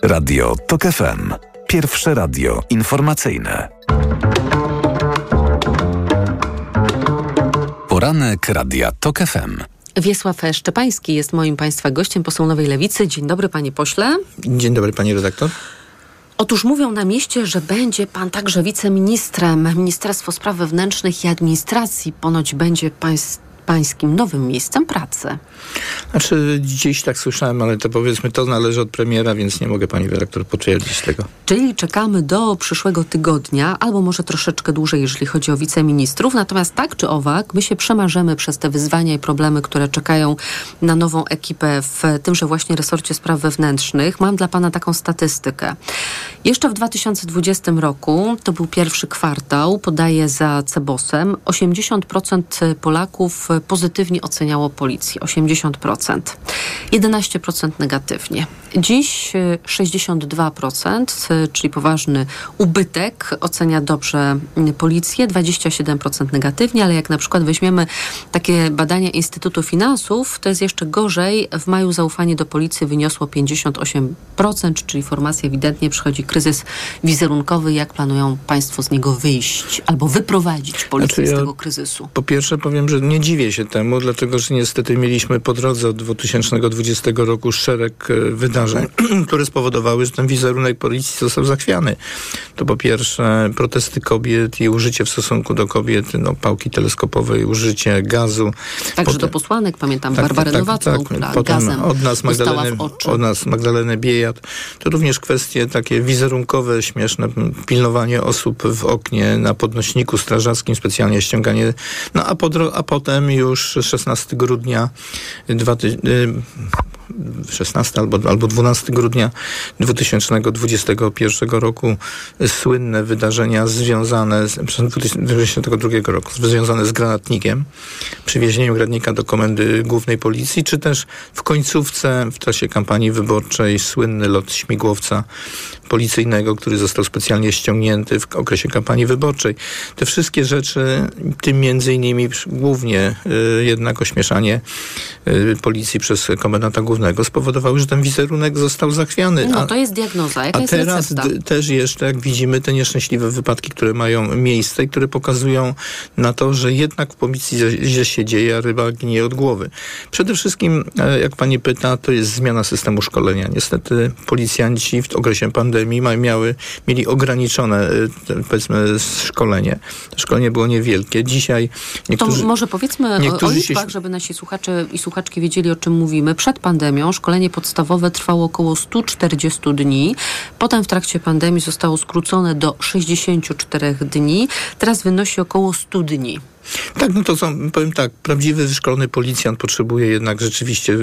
[SPEAKER 10] Radio TOK FM. Pierwsze radio informacyjne. Poranek Radia TOK FM.
[SPEAKER 12] Wiesław Szczepański jest moim Państwa gościem, poseł Nowej Lewicy. Dzień dobry, panie pośle.
[SPEAKER 26] Dzień dobry, pani redaktor.
[SPEAKER 12] Otóż mówią na mieście, że będzie pan także wiceministrem. Ministerstwo Spraw Wewnętrznych i Administracji ponoć będzie państw, pańskim nowym miejscem pracy.
[SPEAKER 26] Znaczy, dziś tak słyszałem, ale to powiedzmy, to należy od premiera, więc nie mogę pani redaktor potwierdzić tego.
[SPEAKER 12] Czyli czekamy do przyszłego tygodnia, albo może troszeczkę dłużej, jeżeli chodzi o wiceministrów. Natomiast tak czy owak, my się przemarzemy przez te wyzwania i problemy, które czekają na nową ekipę w tymże właśnie resorcie spraw wewnętrznych. Mam dla pana taką statystykę. Jeszcze w 2020 roku, to był pierwszy kwartał, podaje za Cebosem, 80% Polaków pozytywnie oceniało policję. 80%. 11% negatywnie. Dziś 62%, czyli poważny ubytek, ocenia dobrze policję, 27% negatywnie, ale jak na przykład weźmiemy takie badania Instytutu Finansów, to jest jeszcze gorzej. W maju zaufanie do policji wyniosło 58%, czyli formacja ewidentnie przychodzi kryzys wizerunkowy. Jak planują Państwo z niego wyjść albo wyprowadzić policję
[SPEAKER 26] Znaczy ja
[SPEAKER 12] z tego kryzysu?
[SPEAKER 26] Po pierwsze powiem, że nie dziwię się temu, dlatego że niestety mieliśmy po drodze od 2020 roku szereg e, wydarzeń, które spowodowały, że ten wizerunek policji został zachwiany. To po pierwsze protesty kobiet i użycie w stosunku do kobiet no, pałki teleskopowej, użycie gazu.
[SPEAKER 12] Także do posłanek, pamiętam, Barbarę Nowacką, która
[SPEAKER 26] Potem
[SPEAKER 12] gazem
[SPEAKER 26] od nas, Magdalenę, od nas Magdalenę Biejat. To również kwestie takie wizerunkowe, śmieszne, pilnowanie osób w oknie na podnośniku strażackim, specjalnie ściąganie. No a, po, a potem już 16 grudnia dwa ty- y, 16 albo, albo 12 grudnia 2021 roku słynne wydarzenia związane z, przepraszam, 2022 roku, związane z granatnikiem, przywiezieniem granatnika do komendy głównej policji, czy też w końcówce w czasie kampanii wyborczej słynny lot śmigłowca policyjnego, który został specjalnie ściągnięty w okresie kampanii wyborczej. Te wszystkie rzeczy, tym między innymi głównie y, jednak ośmieszanie y, policji przez komendanta głównego spowodowały, że ten wizerunek został zachwiany.
[SPEAKER 12] No
[SPEAKER 26] a,
[SPEAKER 12] to jest diagnoza. Jaka
[SPEAKER 26] a teraz d- też jeszcze, jak widzimy, te nieszczęśliwe wypadki, które mają miejsce i które pokazują na to, że jednak w policji źle się dzieje, a ryba ginie od głowy. Przede wszystkim, e, jak pani pyta, to jest zmiana systemu szkolenia. Niestety policjanci w okresie pandemii miały, mieli ograniczone, e, powiedzmy, szkolenie. Szkolenie było niewielkie. Dzisiaj niektórzy...
[SPEAKER 12] To może powiedzmy o, o
[SPEAKER 26] niektórzy się-
[SPEAKER 12] liczbach, żeby nasi słuchacze i słuchaczki wiedzieli, o czym mówimy. Przed pandemią szkolenie podstawowe trwało około 140 dni. Potem w trakcie pandemii zostało skrócone do 64 dni. Teraz wynosi około 100 dni.
[SPEAKER 26] Tak, no to są, powiem tak, prawdziwy wyszkolony policjant potrzebuje jednak rzeczywiście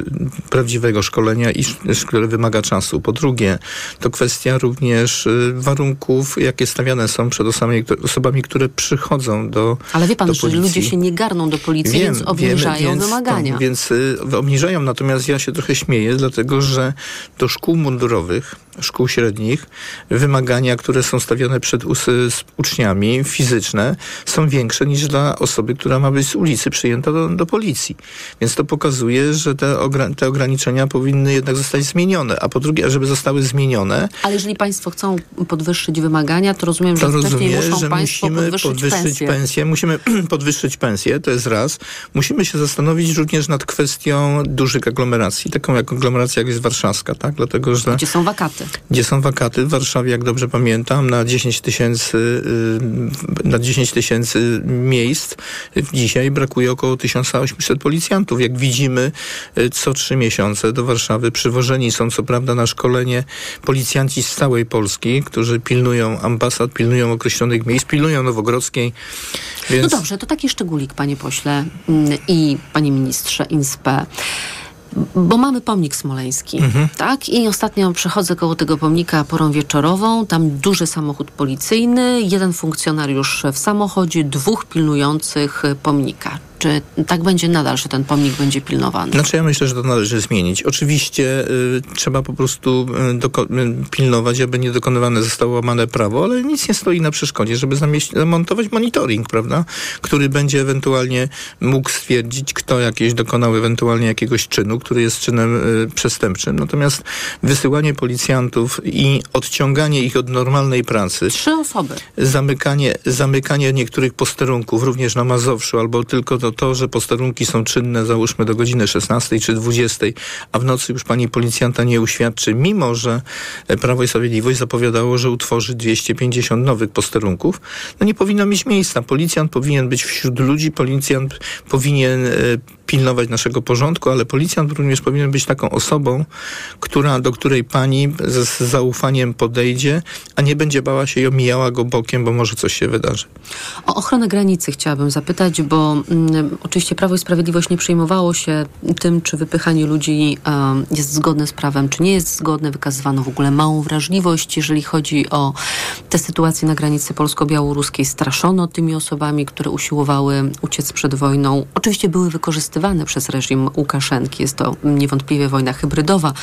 [SPEAKER 26] prawdziwego szkolenia, i, które wymaga czasu. Po drugie, to kwestia również y, warunków, jakie stawiane są przed osobami, osobami które przychodzą do
[SPEAKER 12] Ale wie pan, że ludzie się nie garną do policji,
[SPEAKER 26] Wiem,
[SPEAKER 12] więc obniżają
[SPEAKER 26] wiemy, więc,
[SPEAKER 12] wymagania.
[SPEAKER 26] To, więc y, obniżają, natomiast ja się trochę śmieję, dlatego że do szkół mundurowych, szkół średnich, wymagania, które są stawiane przed uczniami, fizyczne, są większe niż dla osoby, która ma być z ulicy przyjęta do, do policji. Więc to pokazuje, że te, te ograniczenia powinny jednak zostać zmienione. A po drugie, żeby zostały zmienione,
[SPEAKER 12] Ale jeżeli państwo chcą podwyższyć wymagania, to rozumiem, że
[SPEAKER 26] to
[SPEAKER 12] muszą
[SPEAKER 26] że
[SPEAKER 12] państwo
[SPEAKER 26] musimy
[SPEAKER 12] podwyższyć,
[SPEAKER 26] podwyższyć
[SPEAKER 12] pensję.
[SPEAKER 26] pensję. Musimy podwyższyć pensję, to jest raz. Musimy się zastanowić również nad kwestią dużych aglomeracji, taką jak aglomeracja jak jest warszawska, tak? Dlatego, że
[SPEAKER 12] Gdzie są wakaty.
[SPEAKER 26] Gdzie są wakaty w Warszawie, jak dobrze pamiętam, na 10 tysięcy y, na 10 tysięcy miejsc dzisiaj brakuje około 1800 policjantów. Jak widzimy, y, co trzy miesiące do Warszawy przywożeni są co prawda na szkolenie policjanci z całej Polski, którzy pilnują ambasad, pilnują określonych miejsc, pilnują Nowogrodzkiej. Więc...
[SPEAKER 12] No dobrze, to taki szczególik, panie pośle mm, i panie ministrze INSPE. Bo mamy pomnik smoleński,
[SPEAKER 26] Mhm.
[SPEAKER 12] tak? I ostatnio przechodzę koło tego pomnika porą wieczorową. Tam duży samochód policyjny, jeden funkcjonariusz w samochodzie, dwóch pilnujących pomnika. Czy tak będzie nadal, że ten pomnik będzie pilnowany?
[SPEAKER 26] Znaczy ja myślę, że to należy zmienić. Oczywiście y, trzeba po prostu y, y, pilnować, aby nie dokonywane zostało łamane prawo, ale nic nie stoi na przeszkodzie, żeby zamontować monitoring, prawda? Który będzie ewentualnie mógł stwierdzić, kto jakieś dokonał ewentualnie jakiegoś czynu, który jest czynem y, przestępczym. Natomiast wysyłanie policjantów i odciąganie ich od normalnej pracy,
[SPEAKER 12] Trzy osoby.
[SPEAKER 26] zamykanie, zamykanie niektórych posterunków, również na Mazowszu, albo tylko to, że posterunki są czynne, załóżmy do godziny 16 czy 20, a w nocy już pani policjanta nie uświadczy, mimo że e, Prawo i Sprawiedliwość zapowiadało, że utworzy 250 nowych posterunków, no nie powinno mieć miejsca. Policjant powinien być wśród ludzi, policjant powinien e, pilnować naszego porządku, ale policjant również powinien być taką osobą, która, do której pani z, zaufaniem podejdzie, a nie będzie bała się i omijała go bokiem, bo może coś się wydarzy.
[SPEAKER 12] O ochronę granicy chciałabym zapytać, bo mm, oczywiście Prawo i Sprawiedliwość nie przejmowało się tym, czy wypychanie ludzi jest zgodne z prawem, czy nie jest zgodne. Wykazywano w ogóle małą wrażliwość, jeżeli chodzi o te sytuacje na granicy polsko-białoruskiej. Straszono tymi osobami, które usiłowały uciec przed wojną. Oczywiście były wykorzystywane przez reżim Łukaszenki. Jest to niewątpliwie wojna hybrydowa,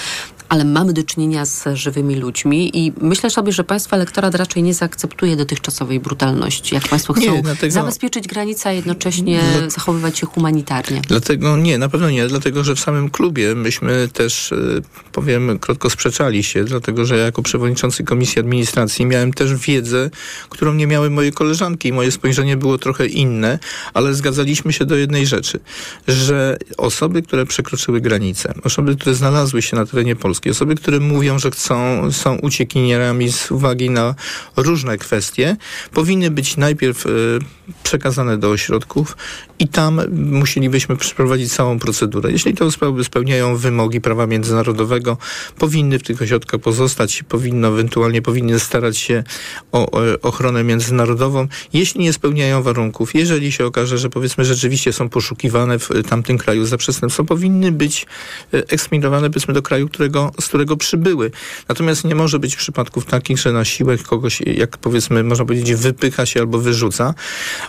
[SPEAKER 12] ale mamy do czynienia z żywymi ludźmi i myślę sobie, że państwa elektorat raczej nie zaakceptuje dotychczasowej brutalności. Jak państwo chcą
[SPEAKER 26] Nie, dlatego-
[SPEAKER 12] zabezpieczyć granicę, a jednocześnie
[SPEAKER 26] Dla-
[SPEAKER 12] zachowywać się humanitarnie.
[SPEAKER 26] Dlatego nie, na pewno nie, dlatego że w samym klubie myśmy też, y, powiem, krótko sprzeczali się, dlatego że ja jako przewodniczący Komisji Administracji miałem też wiedzę, którą nie miały moje koleżanki i moje spojrzenie było trochę inne, ale zgadzaliśmy się do jednej rzeczy, że osoby, które przekroczyły granicę, osoby, które znalazły się na terenie Polski, osoby, które mówią, że chcą, są uciekinierami z uwagi na różne kwestie, powinny być najpierw y, przekazane do ośrodków i tam musielibyśmy przeprowadzić całą procedurę. Jeśli te osoby spełniają wymogi prawa międzynarodowego, powinny w tych ośrodkach pozostać, powinno ewentualnie powinny starać się o, o ochronę międzynarodową. Jeśli nie spełniają warunków, jeżeli się okaże, że powiedzmy rzeczywiście są poszukiwane w tamtym kraju za przestępstwo, powinny być e, eksplodowane powiedzmy do kraju, którego, z którego przybyły. Natomiast nie może być przypadków takich, że na siłę kogoś, jak powiedzmy, można powiedzieć, wypycha się albo wyrzuca.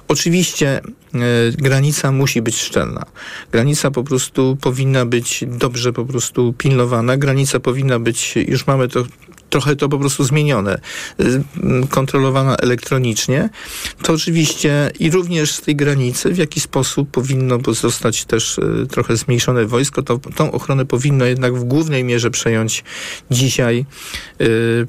[SPEAKER 26] Oczywiście e, granica musi być szczelna. Granica po prostu powinna być dobrze po prostu pilnowana. Granica powinna być, już mamy to trochę to po prostu zmienione, y, kontrolowana elektronicznie, to oczywiście i również z tej granicy w jaki sposób powinno zostać też y, trochę zmniejszone wojsko, to tą ochronę powinno jednak w głównej mierze przejąć dzisiaj y,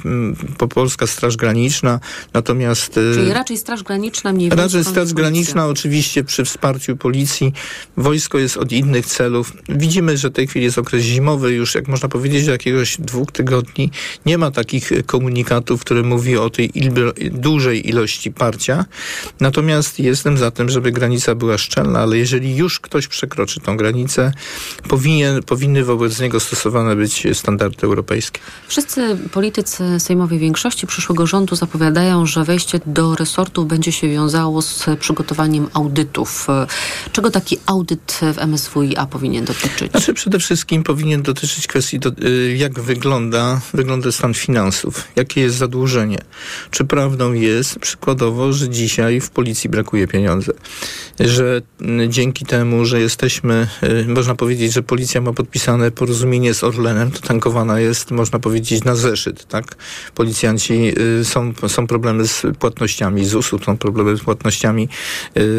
[SPEAKER 26] po Polska Straż Graniczna, natomiast
[SPEAKER 12] Czyli raczej Straż Graniczna, mniej
[SPEAKER 26] Raczej Straż Graniczna oczywiście przy wsparciu policji. Wojsko jest od innych celów. Widzimy, że w tej chwili jest okres zimowy, już jak można powiedzieć, do jakiegoś dwóch tygodni nie ma takich komunikatów, które mówi o tej dużej ilości parcia. Natomiast jestem za tym, żeby granica była szczelna, ale jeżeli już ktoś przekroczy tą granicę, powinien, powinny wobec niego stosowane być standardy europejskie.
[SPEAKER 12] Wszyscy politycy sejmowej większości przyszłego rządu zapowiadają, że wejście do resortu będzie się wiązało z przygotowaniem audytów. Czego taki audyt w MSWiA powinien dotyczyć?
[SPEAKER 26] Znaczy przede wszystkim powinien dotyczyć kwestii, do, y, jak wygląda, wygląda stan finansów, jakie jest zadłużenie. Czy prawdą jest przykładowo, że dzisiaj w policji brakuje pieniędzy, że y, dzięki temu, że jesteśmy, y, można powiedzieć, że policja ma podpisane porozumienie z Orlenem, to tankowana jest, można powiedzieć, na zeszyt, tak? Policjanci, są, są problemy z płatnościami z usług, są problemy z płatnościami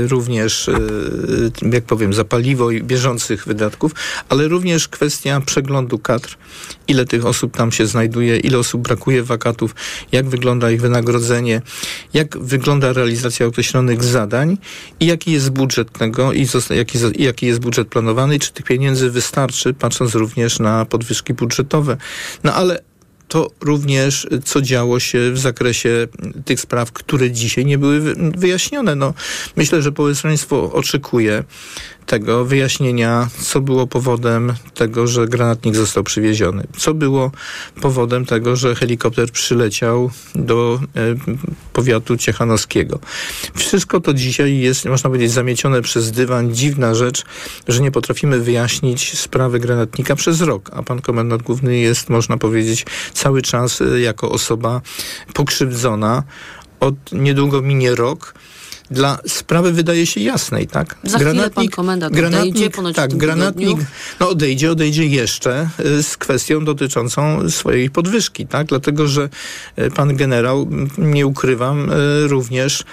[SPEAKER 26] również, jak powiem, za paliwo i bieżących wydatków, ale również kwestia przeglądu kadr, ile tych osób tam się znajduje, ile osób brakuje wakatów, jak wygląda ich wynagrodzenie, jak wygląda realizacja określonych zadań i jaki jest budżet tego i jaki, jaki jest budżet planowany i czy tych pieniędzy wystarczy, patrząc również na podwyżki budżetowe. No ale to również, co działo się w zakresie tych spraw, które dzisiaj nie były wyjaśnione. No, myślę, że społeczeństwo oczekuje tego wyjaśnienia, co było powodem tego, że granatnik został przywieziony. Co było powodem tego, że helikopter przyleciał do e, powiatu ciechanowskiego. Wszystko to dzisiaj jest, można powiedzieć, zamiecione przez dywan. Dziwna rzecz, że nie potrafimy wyjaśnić sprawy granatnika przez rok, a pan komendant główny jest, można powiedzieć, cały czas e, jako osoba pokrzywdzona. Od niedługo minie rok dla sprawy wydaje się jasnej, tak?
[SPEAKER 12] Za granatnik, pan komendant granatnik, odejdzie, ponoć
[SPEAKER 26] tak, granatnik no odejdzie, odejdzie jeszcze y, z kwestią dotyczącą swojej podwyżki, tak? Dlatego, że y, pan generał, nie ukrywam, y, również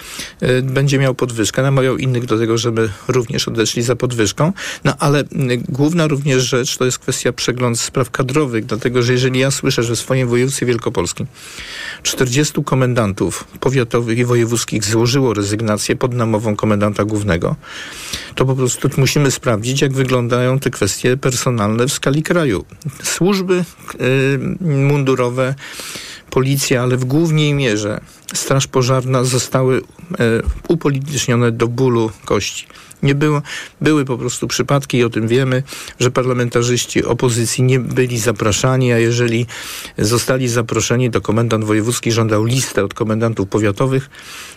[SPEAKER 26] będzie miał podwyżkę, namawiał innych do tego, żeby również odeszli za podwyżką, no ale główna również rzecz to jest kwestia przegląd spraw kadrowych, dlatego, że jeżeli ja słyszę, że w swoim województwie wielkopolskim 40 komendantów powiatowych i wojewódzkich złożyło rezygnację pod namową komendanta głównego, to po prostu musimy sprawdzić, jak wyglądają te kwestie personalne w skali kraju. Służby y, mundurowe, policja, ale w głównej mierze Straż Pożarna zostały y, upolitycznione do bólu kości. Nie było, były po prostu przypadki i o tym wiemy, że parlamentarzyści opozycji nie byli zapraszani, a jeżeli zostali zaproszeni, to komendant wojewódzki żądał listę od komendantów powiatowych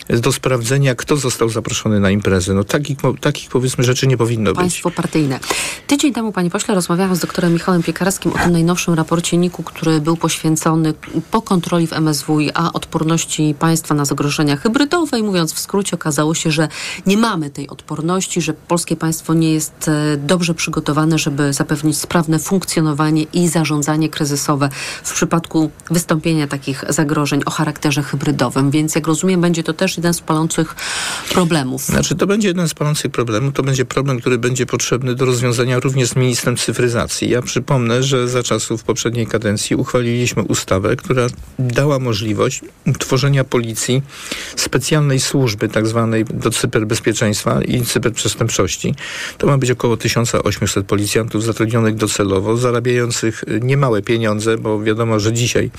[SPEAKER 26] do sprawdzenia, kto został zaproszony na imprezę. No takich, takich powiedzmy rzeczy nie powinno
[SPEAKER 12] Państwo
[SPEAKER 26] być.
[SPEAKER 12] Państwo partyjne. Tydzień temu, panie pośle, rozmawiałam z doktorem Michałem Piekarskim o tym najnowszym raporcie NIK-u, który był poświęcony po kontroli w MSWiA odporności państwa na zagrożenia hybrydowe i mówiąc w skrócie, okazało się, że nie mamy tej odporności, że polskie państwo nie jest e, dobrze przygotowane, żeby zapewnić sprawne funkcjonowanie i zarządzanie kryzysowe w przypadku wystąpienia takich zagrożeń o charakterze hybrydowym. Więc jak rozumiem, będzie to też jeden z palących problemów.
[SPEAKER 26] Znaczy, to będzie jeden z palących problemów. To będzie problem, który będzie potrzebny do rozwiązania również z ministrem cyfryzacji. Ja przypomnę, że za czasów poprzedniej kadencji uchwaliliśmy ustawę, która dała możliwość utworzenia policji specjalnej służby, tak zwanej do cyberbezpieczeństwa i cyberprzestępczości. To ma być około 1800 policjantów zatrudnionych docelowo, zarabiających niemałe pieniądze, bo wiadomo, że dzisiaj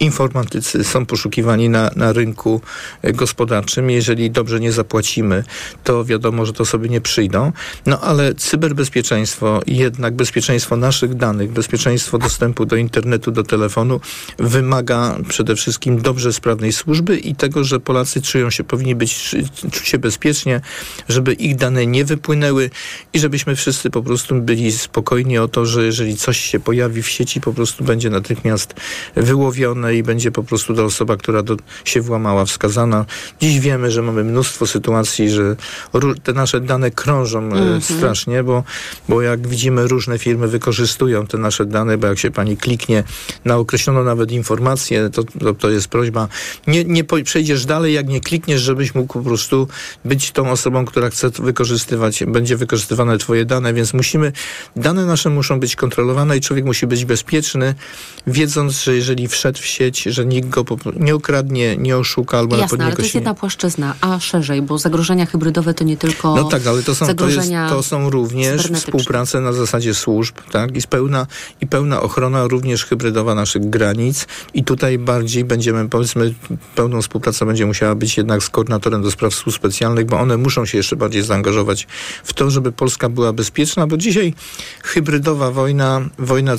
[SPEAKER 26] informatycy są poszukiwani na, na rynku gospodarczym gospodarczym. Jeżeli dobrze nie zapłacimy, to wiadomo, że to sobie nie przyjdą. No ale cyberbezpieczeństwo, jednak bezpieczeństwo naszych danych, bezpieczeństwo dostępu do internetu, do telefonu wymaga przede wszystkim dobrze sprawnej służby i tego, że Polacy czują się, powinni być, czuć się bezpiecznie, żeby ich dane nie wypłynęły i żebyśmy wszyscy po prostu byli spokojni o to, że jeżeli coś się pojawi w sieci, po prostu będzie natychmiast wyłowione i będzie po prostu ta osoba, która do, się włamała, wskazana. Dziś wiemy, że mamy mnóstwo sytuacji, że te nasze dane krążą mm -hmm. strasznie, bo, bo jak widzimy, różne firmy wykorzystują te nasze dane, bo jak się pani kliknie na określoną nawet informację, to, to, to jest prośba, nie, nie przejdziesz dalej, jak nie klikniesz, żebyś mógł po prostu być tą osobą, która chce wykorzystywać, będzie wykorzystywane twoje dane, więc musimy, dane nasze muszą być kontrolowane i człowiek musi być bezpieczny, wiedząc, że jeżeli wszedł w sieć, że nikt go nie ukradnie, nie oszuka albo
[SPEAKER 12] Jasne,
[SPEAKER 26] pod
[SPEAKER 12] ale to jest jedna płaszczyzna, a szerzej, bo zagrożenia hybrydowe to nie tylko
[SPEAKER 26] No tak, ale to są, to, jest,
[SPEAKER 12] zagrożenia
[SPEAKER 26] to są również współprace na zasadzie służb, tak? I, pełna, I pełna ochrona również hybrydowa naszych granic. I tutaj bardziej będziemy, powiedzmy, pełną współpracę będzie musiała być jednak z koordynatorem do spraw służb specjalnych, bo one muszą się jeszcze bardziej zaangażować w to, żeby Polska była bezpieczna, bo dzisiaj hybrydowa wojna, wojna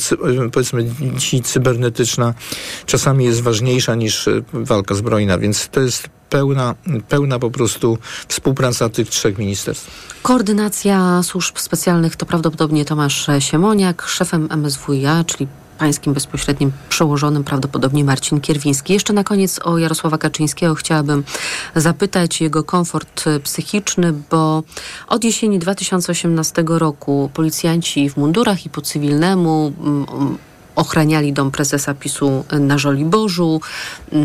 [SPEAKER 26] powiedzmy dzisiaj cybernetyczna czasami jest ważniejsza niż e, walka zbrojna, więc to jest pełna, pełna po prostu współpraca tych trzech ministerstw.
[SPEAKER 12] Koordynacja służb specjalnych to prawdopodobnie Tomasz Siemoniak, szefem MSWiA, czyli pańskim bezpośrednim przełożonym prawdopodobnie Marcin Kierwiński. Jeszcze na koniec o Jarosława Kaczyńskiego chciałabym zapytać jego komfort psychiczny, bo od jesieni 2018 roku policjanci w mundurach i po cywilnemu ochraniali dom prezesa PiSu na Żoliborzu.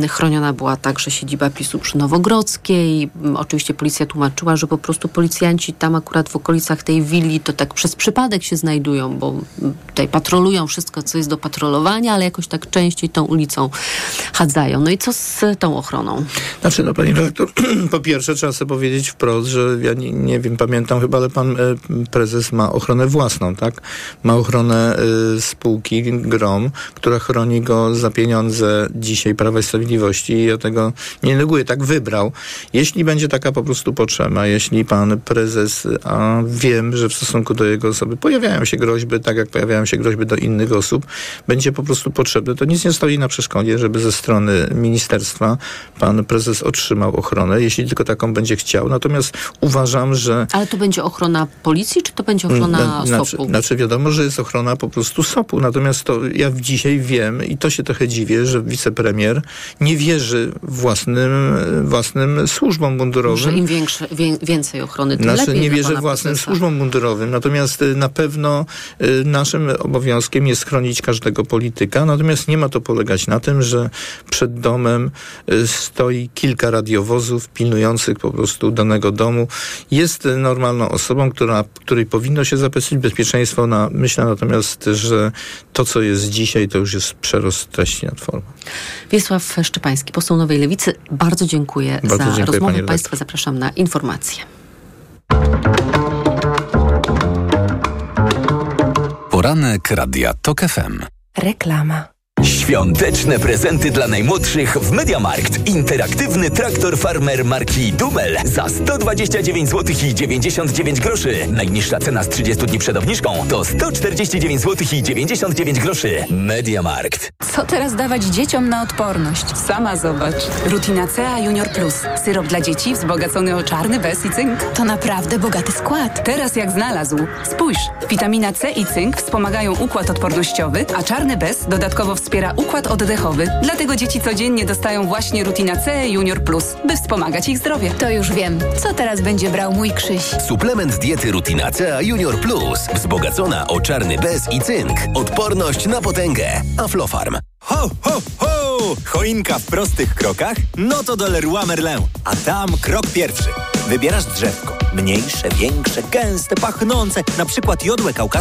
[SPEAKER 12] Chroniona była także siedziba PiSu przy Nowogrodzkiej. Oczywiście policja tłumaczyła, że po prostu policjanci tam akurat w okolicach tej willi to tak przez przypadek się znajdują, bo tutaj patrolują wszystko, co jest do patrolowania, ale jakoś tak częściej tą ulicą chadzają. No i co z tą ochroną?
[SPEAKER 26] Znaczy, no pani redaktor, po pierwsze trzeba sobie powiedzieć wprost, że ja nie, nie wiem, pamiętam chyba, ale pan e, prezes ma ochronę własną, tak? Ma ochronę e, spółki GROM, która chroni go za pieniądze dzisiaj Prawa i Sprawiedliwości i ja tego nie neguję, tak wybrał. Jeśli będzie taka po prostu potrzeba, jeśli pan prezes, a wiem, że w stosunku do jego osoby pojawiają się groźby, tak jak pojawiają się groźby do innych osób, będzie po prostu potrzebny, to nic nie stoi na przeszkodzie, żeby ze strony ministerstwa pan prezes otrzymał ochronę, jeśli tylko taką będzie chciał. Natomiast uważam, że
[SPEAKER 12] Ale to będzie ochrona policji, czy to będzie ochrona
[SPEAKER 26] na- znaczy,
[SPEAKER 12] SOP-u?
[SPEAKER 26] znaczy wiadomo, że jest ochrona po prostu SOP-u, natomiast to ja dzisiaj wiem i to się trochę dziwię, że wicepremier nie wierzy własnym, własnym służbom mundurowym.
[SPEAKER 12] Że im większe, wię, więcej ochrony, tym
[SPEAKER 26] Znaczy
[SPEAKER 12] lepiej
[SPEAKER 26] nie
[SPEAKER 12] pana
[SPEAKER 26] własnym
[SPEAKER 12] prezesa.
[SPEAKER 26] służbom mundurowym, natomiast y, na pewno y, naszym obowiązkiem jest chronić każdego polityka, natomiast nie ma to polegać na tym, że przed domem y, stoi kilka radiowozów pilnujących po prostu danego domu. Jest normalną osobą, która, której powinno się zapewnić bezpieczeństwo. Na, myślę natomiast, że to, co jest dzisiaj, to już jest przerost treści nad formą.
[SPEAKER 12] Wiesław Szczepański, poseł Nowej Lewicy. Bardzo dziękuję
[SPEAKER 26] Bardzo
[SPEAKER 12] za
[SPEAKER 26] dziękuję,
[SPEAKER 12] rozmowę. Państwa zapraszam na informacje.
[SPEAKER 11] Poranek Radia TOK FM.
[SPEAKER 18] Reklama.
[SPEAKER 15] Świąteczne prezenty dla najmłodszych w Mediamarkt. Interaktywny traktor farmer marki Dumel za 129 zł i 99 groszy. Najniższa cena z 30 dni przed obniżką to 149 zł i 99 groszy. Mediamarkt.
[SPEAKER 27] Co teraz dawać dzieciom na odporność? Sama zobacz. Rutina CA Junior Plus. Syrop dla dzieci wzbogacony o czarny bez i cynk. To naprawdę bogaty skład. Teraz jak znalazł. Spójrz, witamina C i cynk wspomagają układ odpornościowy, a czarny bez dodatkowo wspiera układ oddechowy. Dlatego dzieci codziennie dostają właśnie Rutina C Junior Plus, by wspomagać ich zdrowie.
[SPEAKER 16] To już wiem. Co teraz będzie brał mój Krzyś?
[SPEAKER 28] Suplement diety Rutina CA Junior Plus. Wzbogacona o czarny bez i cynk. Odporność na potęgę. Aflofarm.
[SPEAKER 29] Ho, ho, ho! Choinka w prostych krokach? No to do Leroy Merlin. A tam krok pierwszy. Wybierasz drzewko. Mniejsze, większe, gęste, pachnące. Na przykład jodłę kaukasko